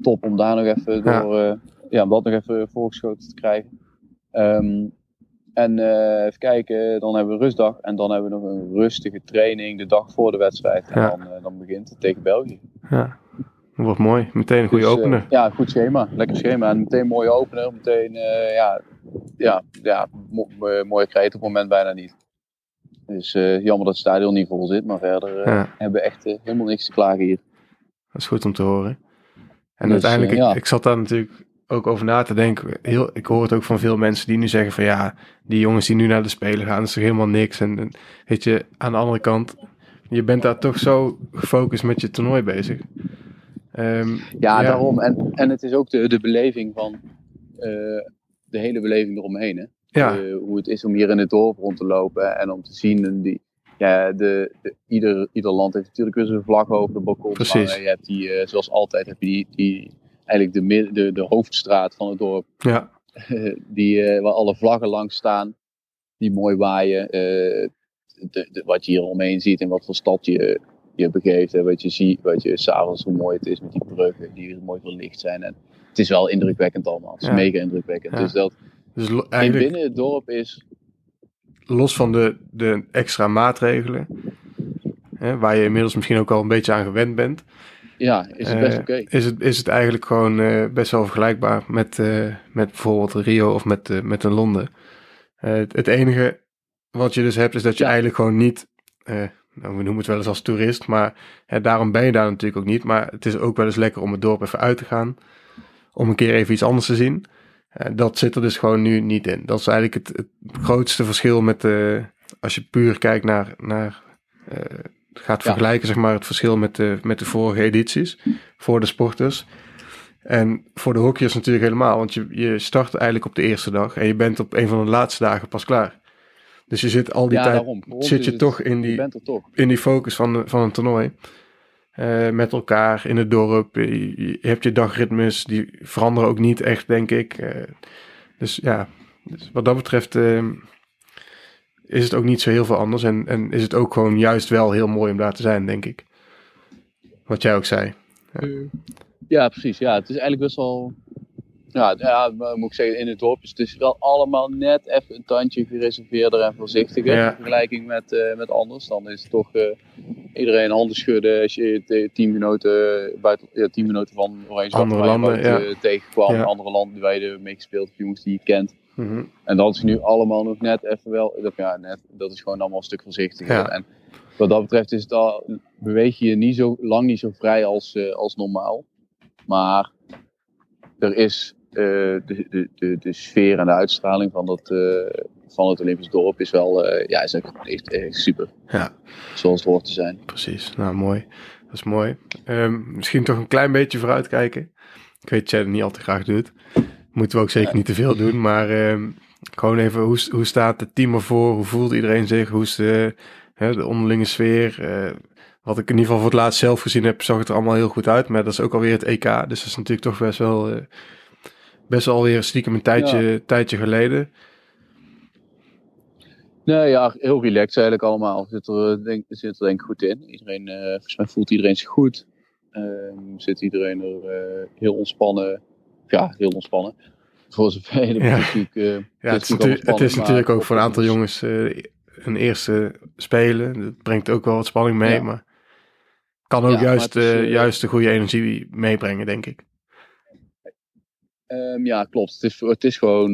top om daar nog even Ja. door, ja, om dat nog even voorgeschoten te krijgen. Ehm, en eh, even kijken, dan hebben we rustdag en dan hebben we nog een rustige training de dag voor de wedstrijd. En Ja. dan, eh, dan begint het tegen België. Ja, dat wordt mooi. Meteen een goede Dus, eh, opener. ja, goed schema. Lekker schema. En meteen een mooie opener. Meteen, ja, ja, ja mo- mo- mooie krijg je het op het moment bijna niet. Dus jammer dat het stadion niet vol zit, maar verder ja. hebben we echt helemaal niks te klagen hier. Dat is goed om te horen. En dus, uiteindelijk, ja. ik, zat daar natuurlijk ook over na te denken. Heel, ik hoor het ook van veel mensen die nu zeggen van ja, die jongens die nu naar de Spelen gaan, is toch helemaal niks. En, en weet je, aan de andere kant, je bent daar toch zo gefocust met je toernooi bezig. Um, ja, ja, daarom. En, en het is ook de, de beleving van de hele beleving eromheen. Hè? Ja. Uh, hoe het is om hier in het dorp rond te lopen en om te zien. die, ja, de, de, ieder, ieder land heeft natuurlijk weer zijn vlag over de balkon. Precies. Je hebt die, uh, zoals altijd, heb je die, die eigenlijk de, de, de hoofdstraat van het dorp. Ja. die, uh, waar alle vlaggen langs staan. Die mooi waaien. De, de, wat je hier omheen ziet en wat voor stad je, je begeeft. En wat je ziet, wat je s'avonds hoe mooi het is met die bruggen die mooi verlicht zijn. En het is wel indrukwekkend allemaal. Het is mega indrukwekkend. Dus dat dus eigenlijk, binnen het dorp is. Los van de, de extra maatregelen, hè, waar je inmiddels misschien ook al een beetje aan gewend bent. Ja, is het best uh, oké. Is, het, is het eigenlijk gewoon uh, best wel vergelijkbaar met, uh, met bijvoorbeeld Rio of met, met een Londen. Het, het, enige wat je dus hebt is dat je ja. eigenlijk gewoon niet, nou, we noemen het wel eens als toerist, maar daarom ben je daar natuurlijk ook niet. Maar het is ook wel eens lekker om het dorp even uit te gaan, om een keer even iets anders te zien. Uh, dat zit er dus gewoon nu niet in. Dat is eigenlijk het, het grootste verschil met als je puur kijkt naar, naar uh, gaat vergelijken, zeg maar, het verschil met de, met de vorige edities voor de sporters. En voor de hockeyers natuurlijk helemaal, want je, je start eigenlijk op de eerste dag en je bent op een van de laatste dagen pas klaar. Dus je zit al die ja, tijd, zit je toch in die, toch. in die focus van, van een toernooi. Uh, met elkaar in het dorp. Je, je, hebt je dagritmes, die veranderen ook niet echt, denk ik. Uh, dus ja, dus wat dat betreft uh, is het ook niet zo heel veel anders. En, en is het ook gewoon juist wel heel mooi om daar te zijn, denk ik. Wat jij ook zei. Ja, ja precies. Ja, het is eigenlijk best wel ja, ja, moet ik zeggen, in het dorp is het dus wel allemaal net even een tandje gereserveerder en voorzichtiger in vergelijking met, uh, met anders. Dan is het toch uh, iedereen handen schudden als je teamgenoten, buiten, ja, teamgenoten van Oranje andere landen ja. uh, tegenkwam, andere landen waar je mee gespeeld jongens die je kent. Mm -hmm. En dat is nu allemaal nog net even wel, dat, ja, net, dat is gewoon allemaal een stuk voorzichtiger. En wat dat betreft is het al, beweeg je je niet zo lang niet zo vrij als, als normaal. Maar er is eh, de, de, de, de, sfeer en de uitstraling van, dat, eh, van het Olympisch dorp is wel ja, is echt, echt, super. Ja. Zoals het hoort te zijn. Precies, nou mooi. Dat is mooi. Um, misschien toch een klein beetje vooruitkijken. Ik weet dat jij dat niet altijd graag doet. Moeten we ook zeker niet te veel doen. Maar um, gewoon even, hoe, hoe staat het team ervoor? Hoe voelt iedereen zich? Hoe is de, hè, de onderlinge sfeer? Uh, wat ik in ieder geval voor het laatst zelf gezien heb, zag het er allemaal heel goed uit. Maar dat is ook alweer het EK. Dus dat is natuurlijk toch best wel... Uh, best wel weer stiekem een tijdje, tijdje geleden. Nee, ja, heel relaxed eigenlijk allemaal. Zit er eh, denk, zit er denk ik goed in. Iedereen, uh, volgens mij voelt iedereen zich goed. Uh, zit iedereen er heel ontspannen. Ja, heel ontspannen. Voor zover je ja. natuurlijk... ja, het is, natuurlijk, het is natuurlijk ook voor een aantal jongens een eerste spelen. Dat brengt ook wel wat spanning mee, ja. maar kan ook ja, juist, is, juist de goede energie meebrengen, denk ik. Um, ja, klopt. Het is, het is gewoon.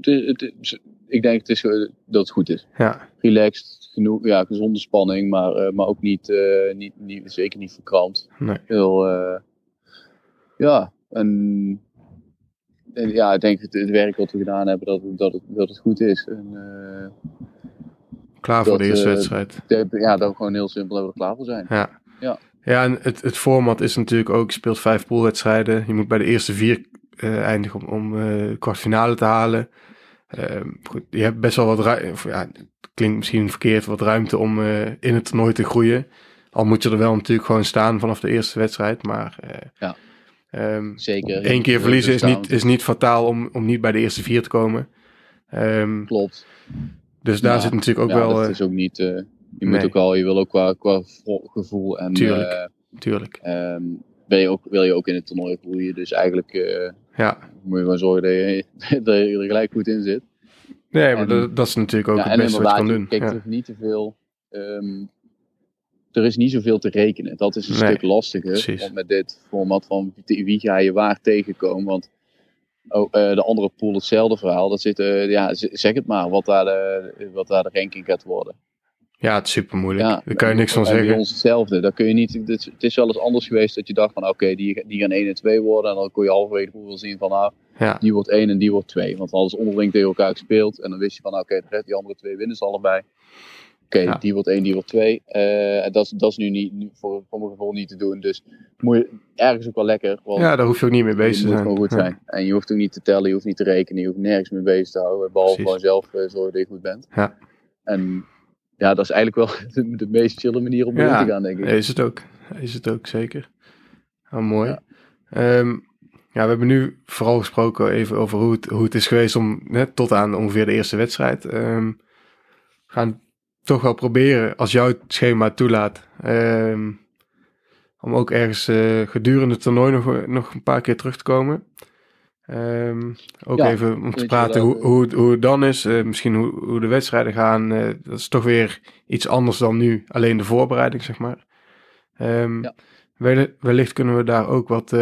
Het, het, ik denk het is, dat het goed is. Ja. Relaxed, genoeg, ja, gezonde spanning, maar, uh, maar ook niet, uh, niet, niet, zeker niet verkrampt. Nee. Heel, uh, ja, en, ja, ik denk het, het werk wat we gedaan hebben, dat, dat, het, dat het goed is. En, klaar voor de eerste wedstrijd. ja, dat we gewoon heel simpel hebben we klaar voor zijn. Ja. Ja. Ja, en het, het format is natuurlijk ook, je speelt vijf poolwedstrijden. Je moet bij de eerste vier uh, eindigen om, om uh, kwartfinale te halen. Uh, goed, je hebt best wel wat ruimte, ja, klinkt misschien verkeerd, wat ruimte om in het toernooi te groeien. Al moet je er wel natuurlijk gewoon staan vanaf de eerste wedstrijd, maar ja. Um, Zeker. Eén keer verliezen is niet, is niet fataal om, om niet bij de eerste vier te komen. Um, Klopt. Dus daar ja, zit natuurlijk ook ja, wel. Dat is ook niet. je nee. moet ook al, je wil ook qua, qua gevoel en. Tuurlijk. tuurlijk. Um, wil je ook, wil je ook in het toernooi groeien. Dus eigenlijk uh, ja. moet je gewoon zorgen dat je, [LAUGHS] dat je er gelijk goed in zit. Nee, maar dat, dat, is natuurlijk ook ja, het beste wat je kan doen. Kijk, ja. niet te veel... Um, er is niet zoveel te rekenen. Dat is een nee, stuk lastiger. Want met dit format van wie ga je waar tegenkomen. Want oh, uh, de andere pool hetzelfde verhaal. Dat zit, uh, ja, zeg het maar, wat daar, de, wat daar de ranking gaat worden. Ja, het is super moeilijk. Ja, Daar kan je niks van en bij zeggen. ons hetzelfde. Dat kun je niet, het, is- het is wel eens anders geweest dat je dacht van oké, die, die gaan 1 en 2 worden. En dan kon je halverwege wel zien van nou, Ja, die wordt 1 en die wordt 2. Want ze onderling tegen elkaar gespeeld. En dan wist je van oké, de rest- die andere twee winnen ze allebei. Oké, Ja. die wordt 1, die wordt 2. Eh, dat, is- dat is nu, niet, nu voor, voor mijn gevoel niet te doen. Dus moet je ergens ook wel lekker. Want ja, daar hoef je ook niet mee bezig te moet zijn. gewoon goed Ja. zijn. En je hoeft ook niet te tellen, je hoeft niet te rekenen, je hoeft nergens mee bezig te houden. Behalve Precies. gewoon zelf eh, zorgen dat je goed bent. Ja. En ja, dat is eigenlijk wel [LAUGHS] de, de meest chille manier om Ja. te gaan, denk ik. Is het ook. Is het ook, zeker. Nou, mooi. Ja. Ehm, ja, we hebben nu vooral gesproken even over hoe het, hoe het is geweest om net tot aan ongeveer de eerste wedstrijd. We gaan toch wel proberen, als jouw schema toelaat, ehm, om ook ergens eh, gedurende het toernooi nog, nog een paar keer terug te komen. Ehm, ook Ja, even om te praten hoe, hoe, het- hoe het dan is. eh, misschien hoe, hoe de wedstrijden gaan. eh, dat is toch weer iets anders dan nu. Alleen de voorbereiding, zeg maar. Ja. wele- wellicht kunnen we daar ook wat,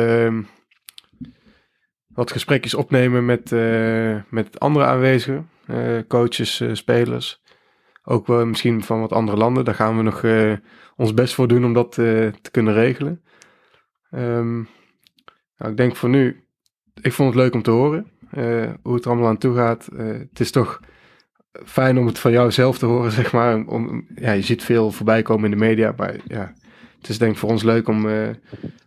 wat gesprekjes opnemen met, eh, met andere aanwezigen. eh, coaches, eh, spelers. Ook wel misschien van wat andere landen. Daar gaan we nog eh, ons best voor doen om dat eh, te kunnen regelen. Ehm, nou, ik denk voor nu, ik vond het leuk om te horen eh, hoe het er allemaal aan toe gaat. Het is toch fijn om het van jou zelf te horen, [LAUGHS] zeg maar. Om, ja, je ziet veel voorbij komen in de media, maar ja, het is denk ik voor ons leuk om,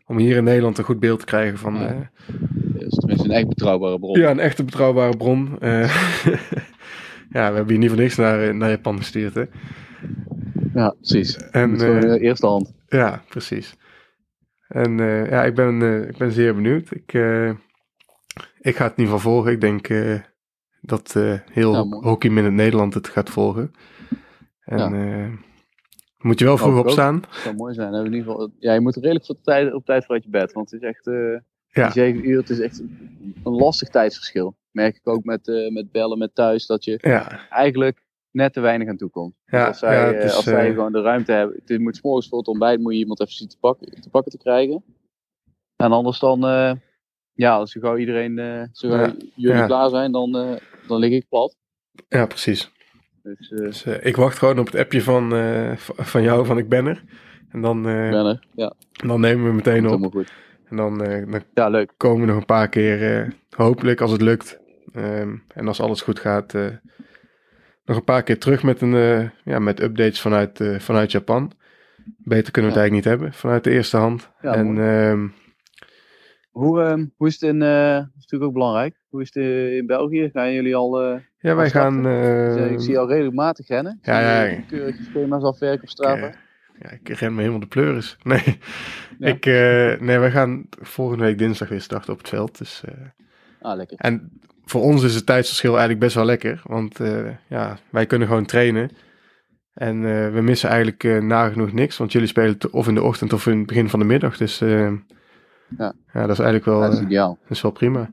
om hier in Nederland een goed beeld te krijgen van... Ja. Dat is tenminste een echt betrouwbare bron. ja, een echte betrouwbare bron. [LAUGHS] Ja, we hebben hier niet voor niks naar, naar Japan gestuurd, hè. Ja, precies. En, eh, eerste hand. Ja, precies. En eh, ja, ik ben, eh, ik ben zeer benieuwd. Ik, ik ga het in ieder geval volgen. Ik denk dat heel Ja. Hockey Minute Nederland het gaat volgen. En Ja. moet je wel vroeg opstaan. Dat zou mooi zijn. In ieder geval, ja, je moet redelijk voor tijd, op tijd voor uit je bed. Want het is echt, Ja. die zeven uur, het is echt een lastig tijdsverschil. Merk ik ook met, eh, met bellen met thuis, dat je Ja, eigenlijk net te weinig aan toe komt. Dus als zij, ja, eh, is, als zij eh, gewoon de ruimte hebben, het moet 's morgens voor het ontbijt, moet je iemand even zien te pakken te, pakken te krijgen. En anders dan, ja, als gewoon iedereen, zo gauw jullie klaar zijn, dan, dan lig ik plat. ja, precies. Dus Dus ik wacht gewoon op het appje van, van jou, van ik ben er. En dan, ben er. Ja, dan nemen we meteen op. helemaal goed. En dan, eh, dan Ja, leuk. komen we nog een paar keer, eh, hopelijk als het lukt. Ehm, en als alles goed gaat, eh, nog een paar keer terug met, een, ja, met updates vanuit, vanuit Japan. Beter kunnen we het eigenlijk niet hebben, vanuit de eerste hand. Ja, en ehm, Hoe, ehm, hoe is het in, dat is natuurlijk ook belangrijk, hoe is het in België? Gaan jullie al, eh, ja, wij gaan... ik zie je al redelijk matig rennen. ja, ja. Keurig schema's afwerken op Strava. Ik, ja, ik ren me helemaal de pleuris. [LAUGHS] Nee, Ja. ik, eh, nee wij gaan volgende week dinsdag weer starten op het veld. Dus, eh, Ah, lekker. En voor ons is het tijdsverschil eigenlijk best wel lekker. Want eh, ja, wij kunnen gewoon trainen. En we missen eigenlijk nagenoeg niks. Want jullie spelen of in de ochtend of in het begin van de middag. Dus Ja. ja, dat is eigenlijk wel, Ja, dat is ideaal. dat is wel prima.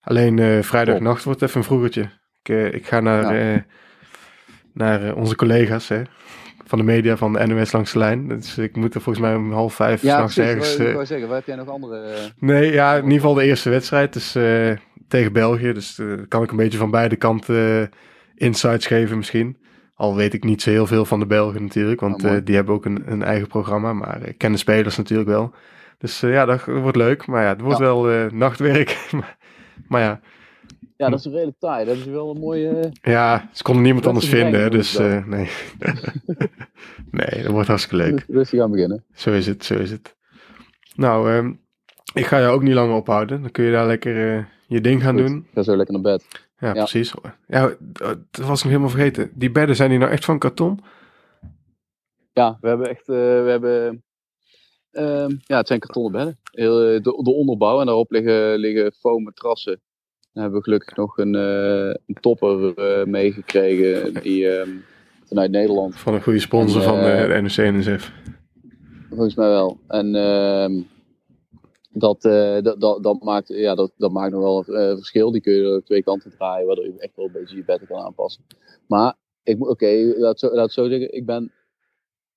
Alleen vrijdagnacht wordt even een vroegertje. Ik, ik ga naar, naar onze collega's hè, van de media van de NOS langs de lijn. Dus ik moet er volgens mij om half vijf Ja, s'nachts precies. ergens... Ik wou- ik eh, wou zeggen, waar heb jij nog andere... eh, Nee, ja, in ieder geval de eerste wedstrijd. Dus eh, tegen België. Dus kan ik een beetje van beide kanten insights geven misschien. Al weet ik niet zo heel veel van de Belgen natuurlijk. Want Oh, eh, die hebben ook een, een eigen programma. Maar ik ken de spelers natuurlijk wel. Dus ja, dat wordt leuk. Maar ja, het wordt Ja. wel nachtwerk. [LAUGHS] maar, maar ja, Ja, dat is redelijk taai. Dat ze wel een mooie... eh, ja, ze konden niemand anders is een vinden. hè, Dus eh, nee. [LAUGHS] nee, dat wordt hartstikke leuk. Rustig aan beginnen. Zo is het, zo is het. Nou, ehm, ik ga jou ook niet langer ophouden. Dan kun je daar lekker eh, je ding gaan Goed. doen. Ik ga zo lekker naar bed. Ja, Ja. precies. Ja, dat was ik helemaal vergeten. Die bedden, zijn die nou echt van karton? Ja, we hebben echt... we hebben... ehm, ja, het zijn kartonnen bedden. Heel, de, de onderbouw en daarop liggen, liggen foam matrassen. Dan hebben we gelukkig nog een, eh, een topper eh, meegekregen die ehm, vanuit Nederland. Van een goede sponsor En, van eh, eh, de NOC-NSF. Volgens mij wel. En ehm, dat, dat, dat, dat, maakt, ja, dat, dat maakt nog wel een verschil. Die kun je er twee kanten draaien, waardoor je echt wel een beetje je bed kan aanpassen. Maar, ik moet- oké, laat, het zo- laat het zo zeggen. Ik ben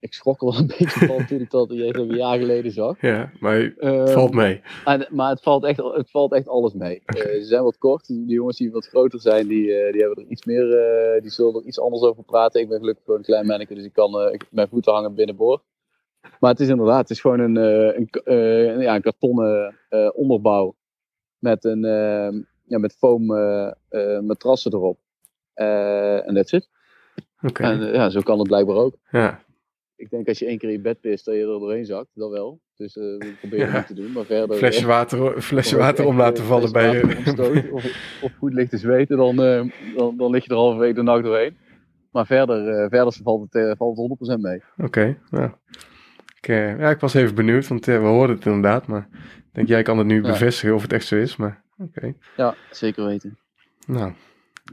ik schrok wel een [LAUGHS] beetje van toen ik dat een jaar geleden zag. Ja, maar het Ehm, valt mee. en- maar het valt, echt, het valt echt alles mee. Eh, ze zijn wat kort. Die jongens die wat groter zijn, die, eh, die hebben er iets meer, eh, die zullen er iets anders over praten. Ik ben gelukkig gewoon een klein manneke, dus ik kan mijn voeten hangen binnenboord. Maar het is inderdaad, het is gewoon een, een, ja, een kartonnen onderbouw met een eh, ja, met foam matrassen erop. En that's it. Oké, En ja, zo kan het blijkbaar ook. ja. Ik denk als je één keer in je bed pist, dat je er doorheen zakt. Dat wel. Dus eh dat [LAUGHS] probeer je Ja. niet te doen. Maar verder... Flesje eh, water, flesje water om laten eh, vallen bij je. Of, of goed ligt te zweten, dan, dan, dan lig je er halverwege de nacht doorheen. Maar verder, verder valt, het, valt het 100% mee. Oké, nou. Ik, ja, ik was even benieuwd, want we hoorden het inderdaad. Maar ik denk, jij kan het nu Ja. bevestigen of het echt zo is. Maar oké, Ja, zeker weten. nou.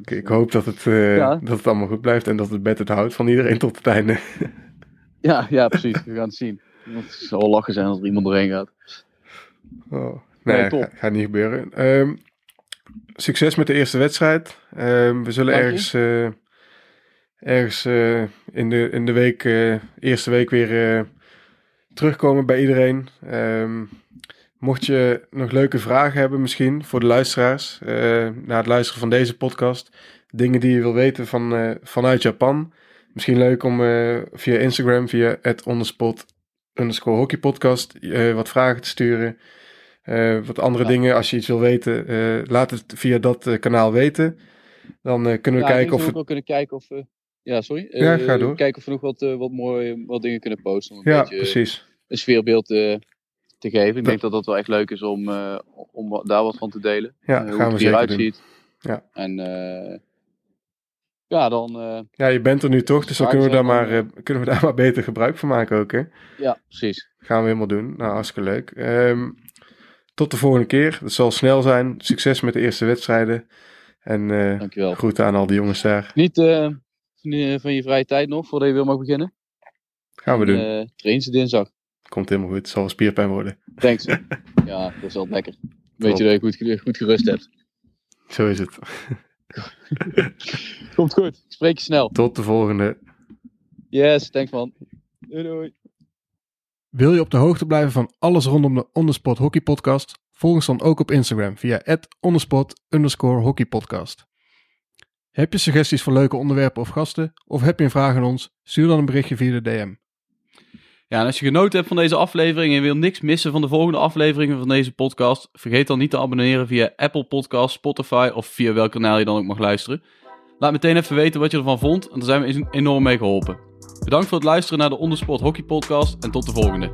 Ik, ik hoop dat het, Ja. dat het allemaal goed blijft en dat het bed het houdt van iedereen tot het einde. [LAUGHS] Ja, ja, precies. We gaan het zien. Het zal lachen zijn als er iemand doorheen gaat. Oh, Nee, nee, top. gaat niet gebeuren. Ehm, succes met de eerste wedstrijd. Ehm, we zullen ergens, eh, ergens eh, in, de, in de week, eh, eerste week weer terugkomen bij iedereen. Ehm, mocht je nog leuke vragen hebben misschien voor de luisteraars na het luisteren van deze podcast. Dingen die je wil weten van, vanuit Japan. Misschien leuk om eh, via Instagram, via het onderspot underscore hockeypodcast eh, wat vragen te sturen. Eh, wat andere Ja. dingen, als je iets wil weten, laat het via dat kanaal weten. Dan kunnen we ja, kijken of ook wel kunnen kijken of we... Ja, sorry. Ja, ga door. Kijken of we nog wat, wat mooie wat dingen kunnen posten. Om een Ja, beetje precies. een sfeerbeeld te geven. Ik denk dat dat wel echt leuk is om, om daar wat van te delen. Ja, Eh, hoe gaan we het eruit doen. ziet. Ja. En ja, dan... eh, Ja, je bent er nu toch, dus dan kunnen we, daar maar, eh, kunnen we daar [LAUGHS] maar beter gebruik van maken ook, hè? ja, precies. Gaan we helemaal doen. Nou, hartstikke leuk. Ehm, tot de volgende keer. Het zal snel zijn. Succes met de eerste wedstrijden. En eh Dankjewel. groeten aan al die jongens daar. Niet van je- vrije tijd nog, voordat je weer mag beginnen. Gaan we doen. Eh trainen ze dinsdag. Komt helemaal goed. Het zal wel spierpijn worden. Thanks. [LAUGHS] ja, dat is wel lekker. Weet je dat je goed, goed gerust hebt. Zo is het. [LAUGHS] [LAUGHS] Komt goed. Ik spreek je snel. Tot de volgende. Yes, thanks man. Doei doei. Wil je op de hoogte blijven van alles rondom de Onderspot Hockey Podcast? Volg ons dan ook op Instagram via @onderspot underscore hockey podcast. Heb je suggesties voor leuke onderwerpen of gasten? Of heb je een vraag aan ons? Stuur dan een berichtje via de DM. Ja, als je genoten hebt van deze aflevering en wil niks missen van de volgende afleveringen van deze podcast, vergeet dan niet te abonneren via Apple Podcasts, Spotify of via welk kanaal je dan ook mag luisteren. Laat meteen even weten wat je ervan vond, en daar zijn we enorm mee geholpen. Bedankt voor het luisteren naar de Ondersport Hockey Podcast en tot de volgende.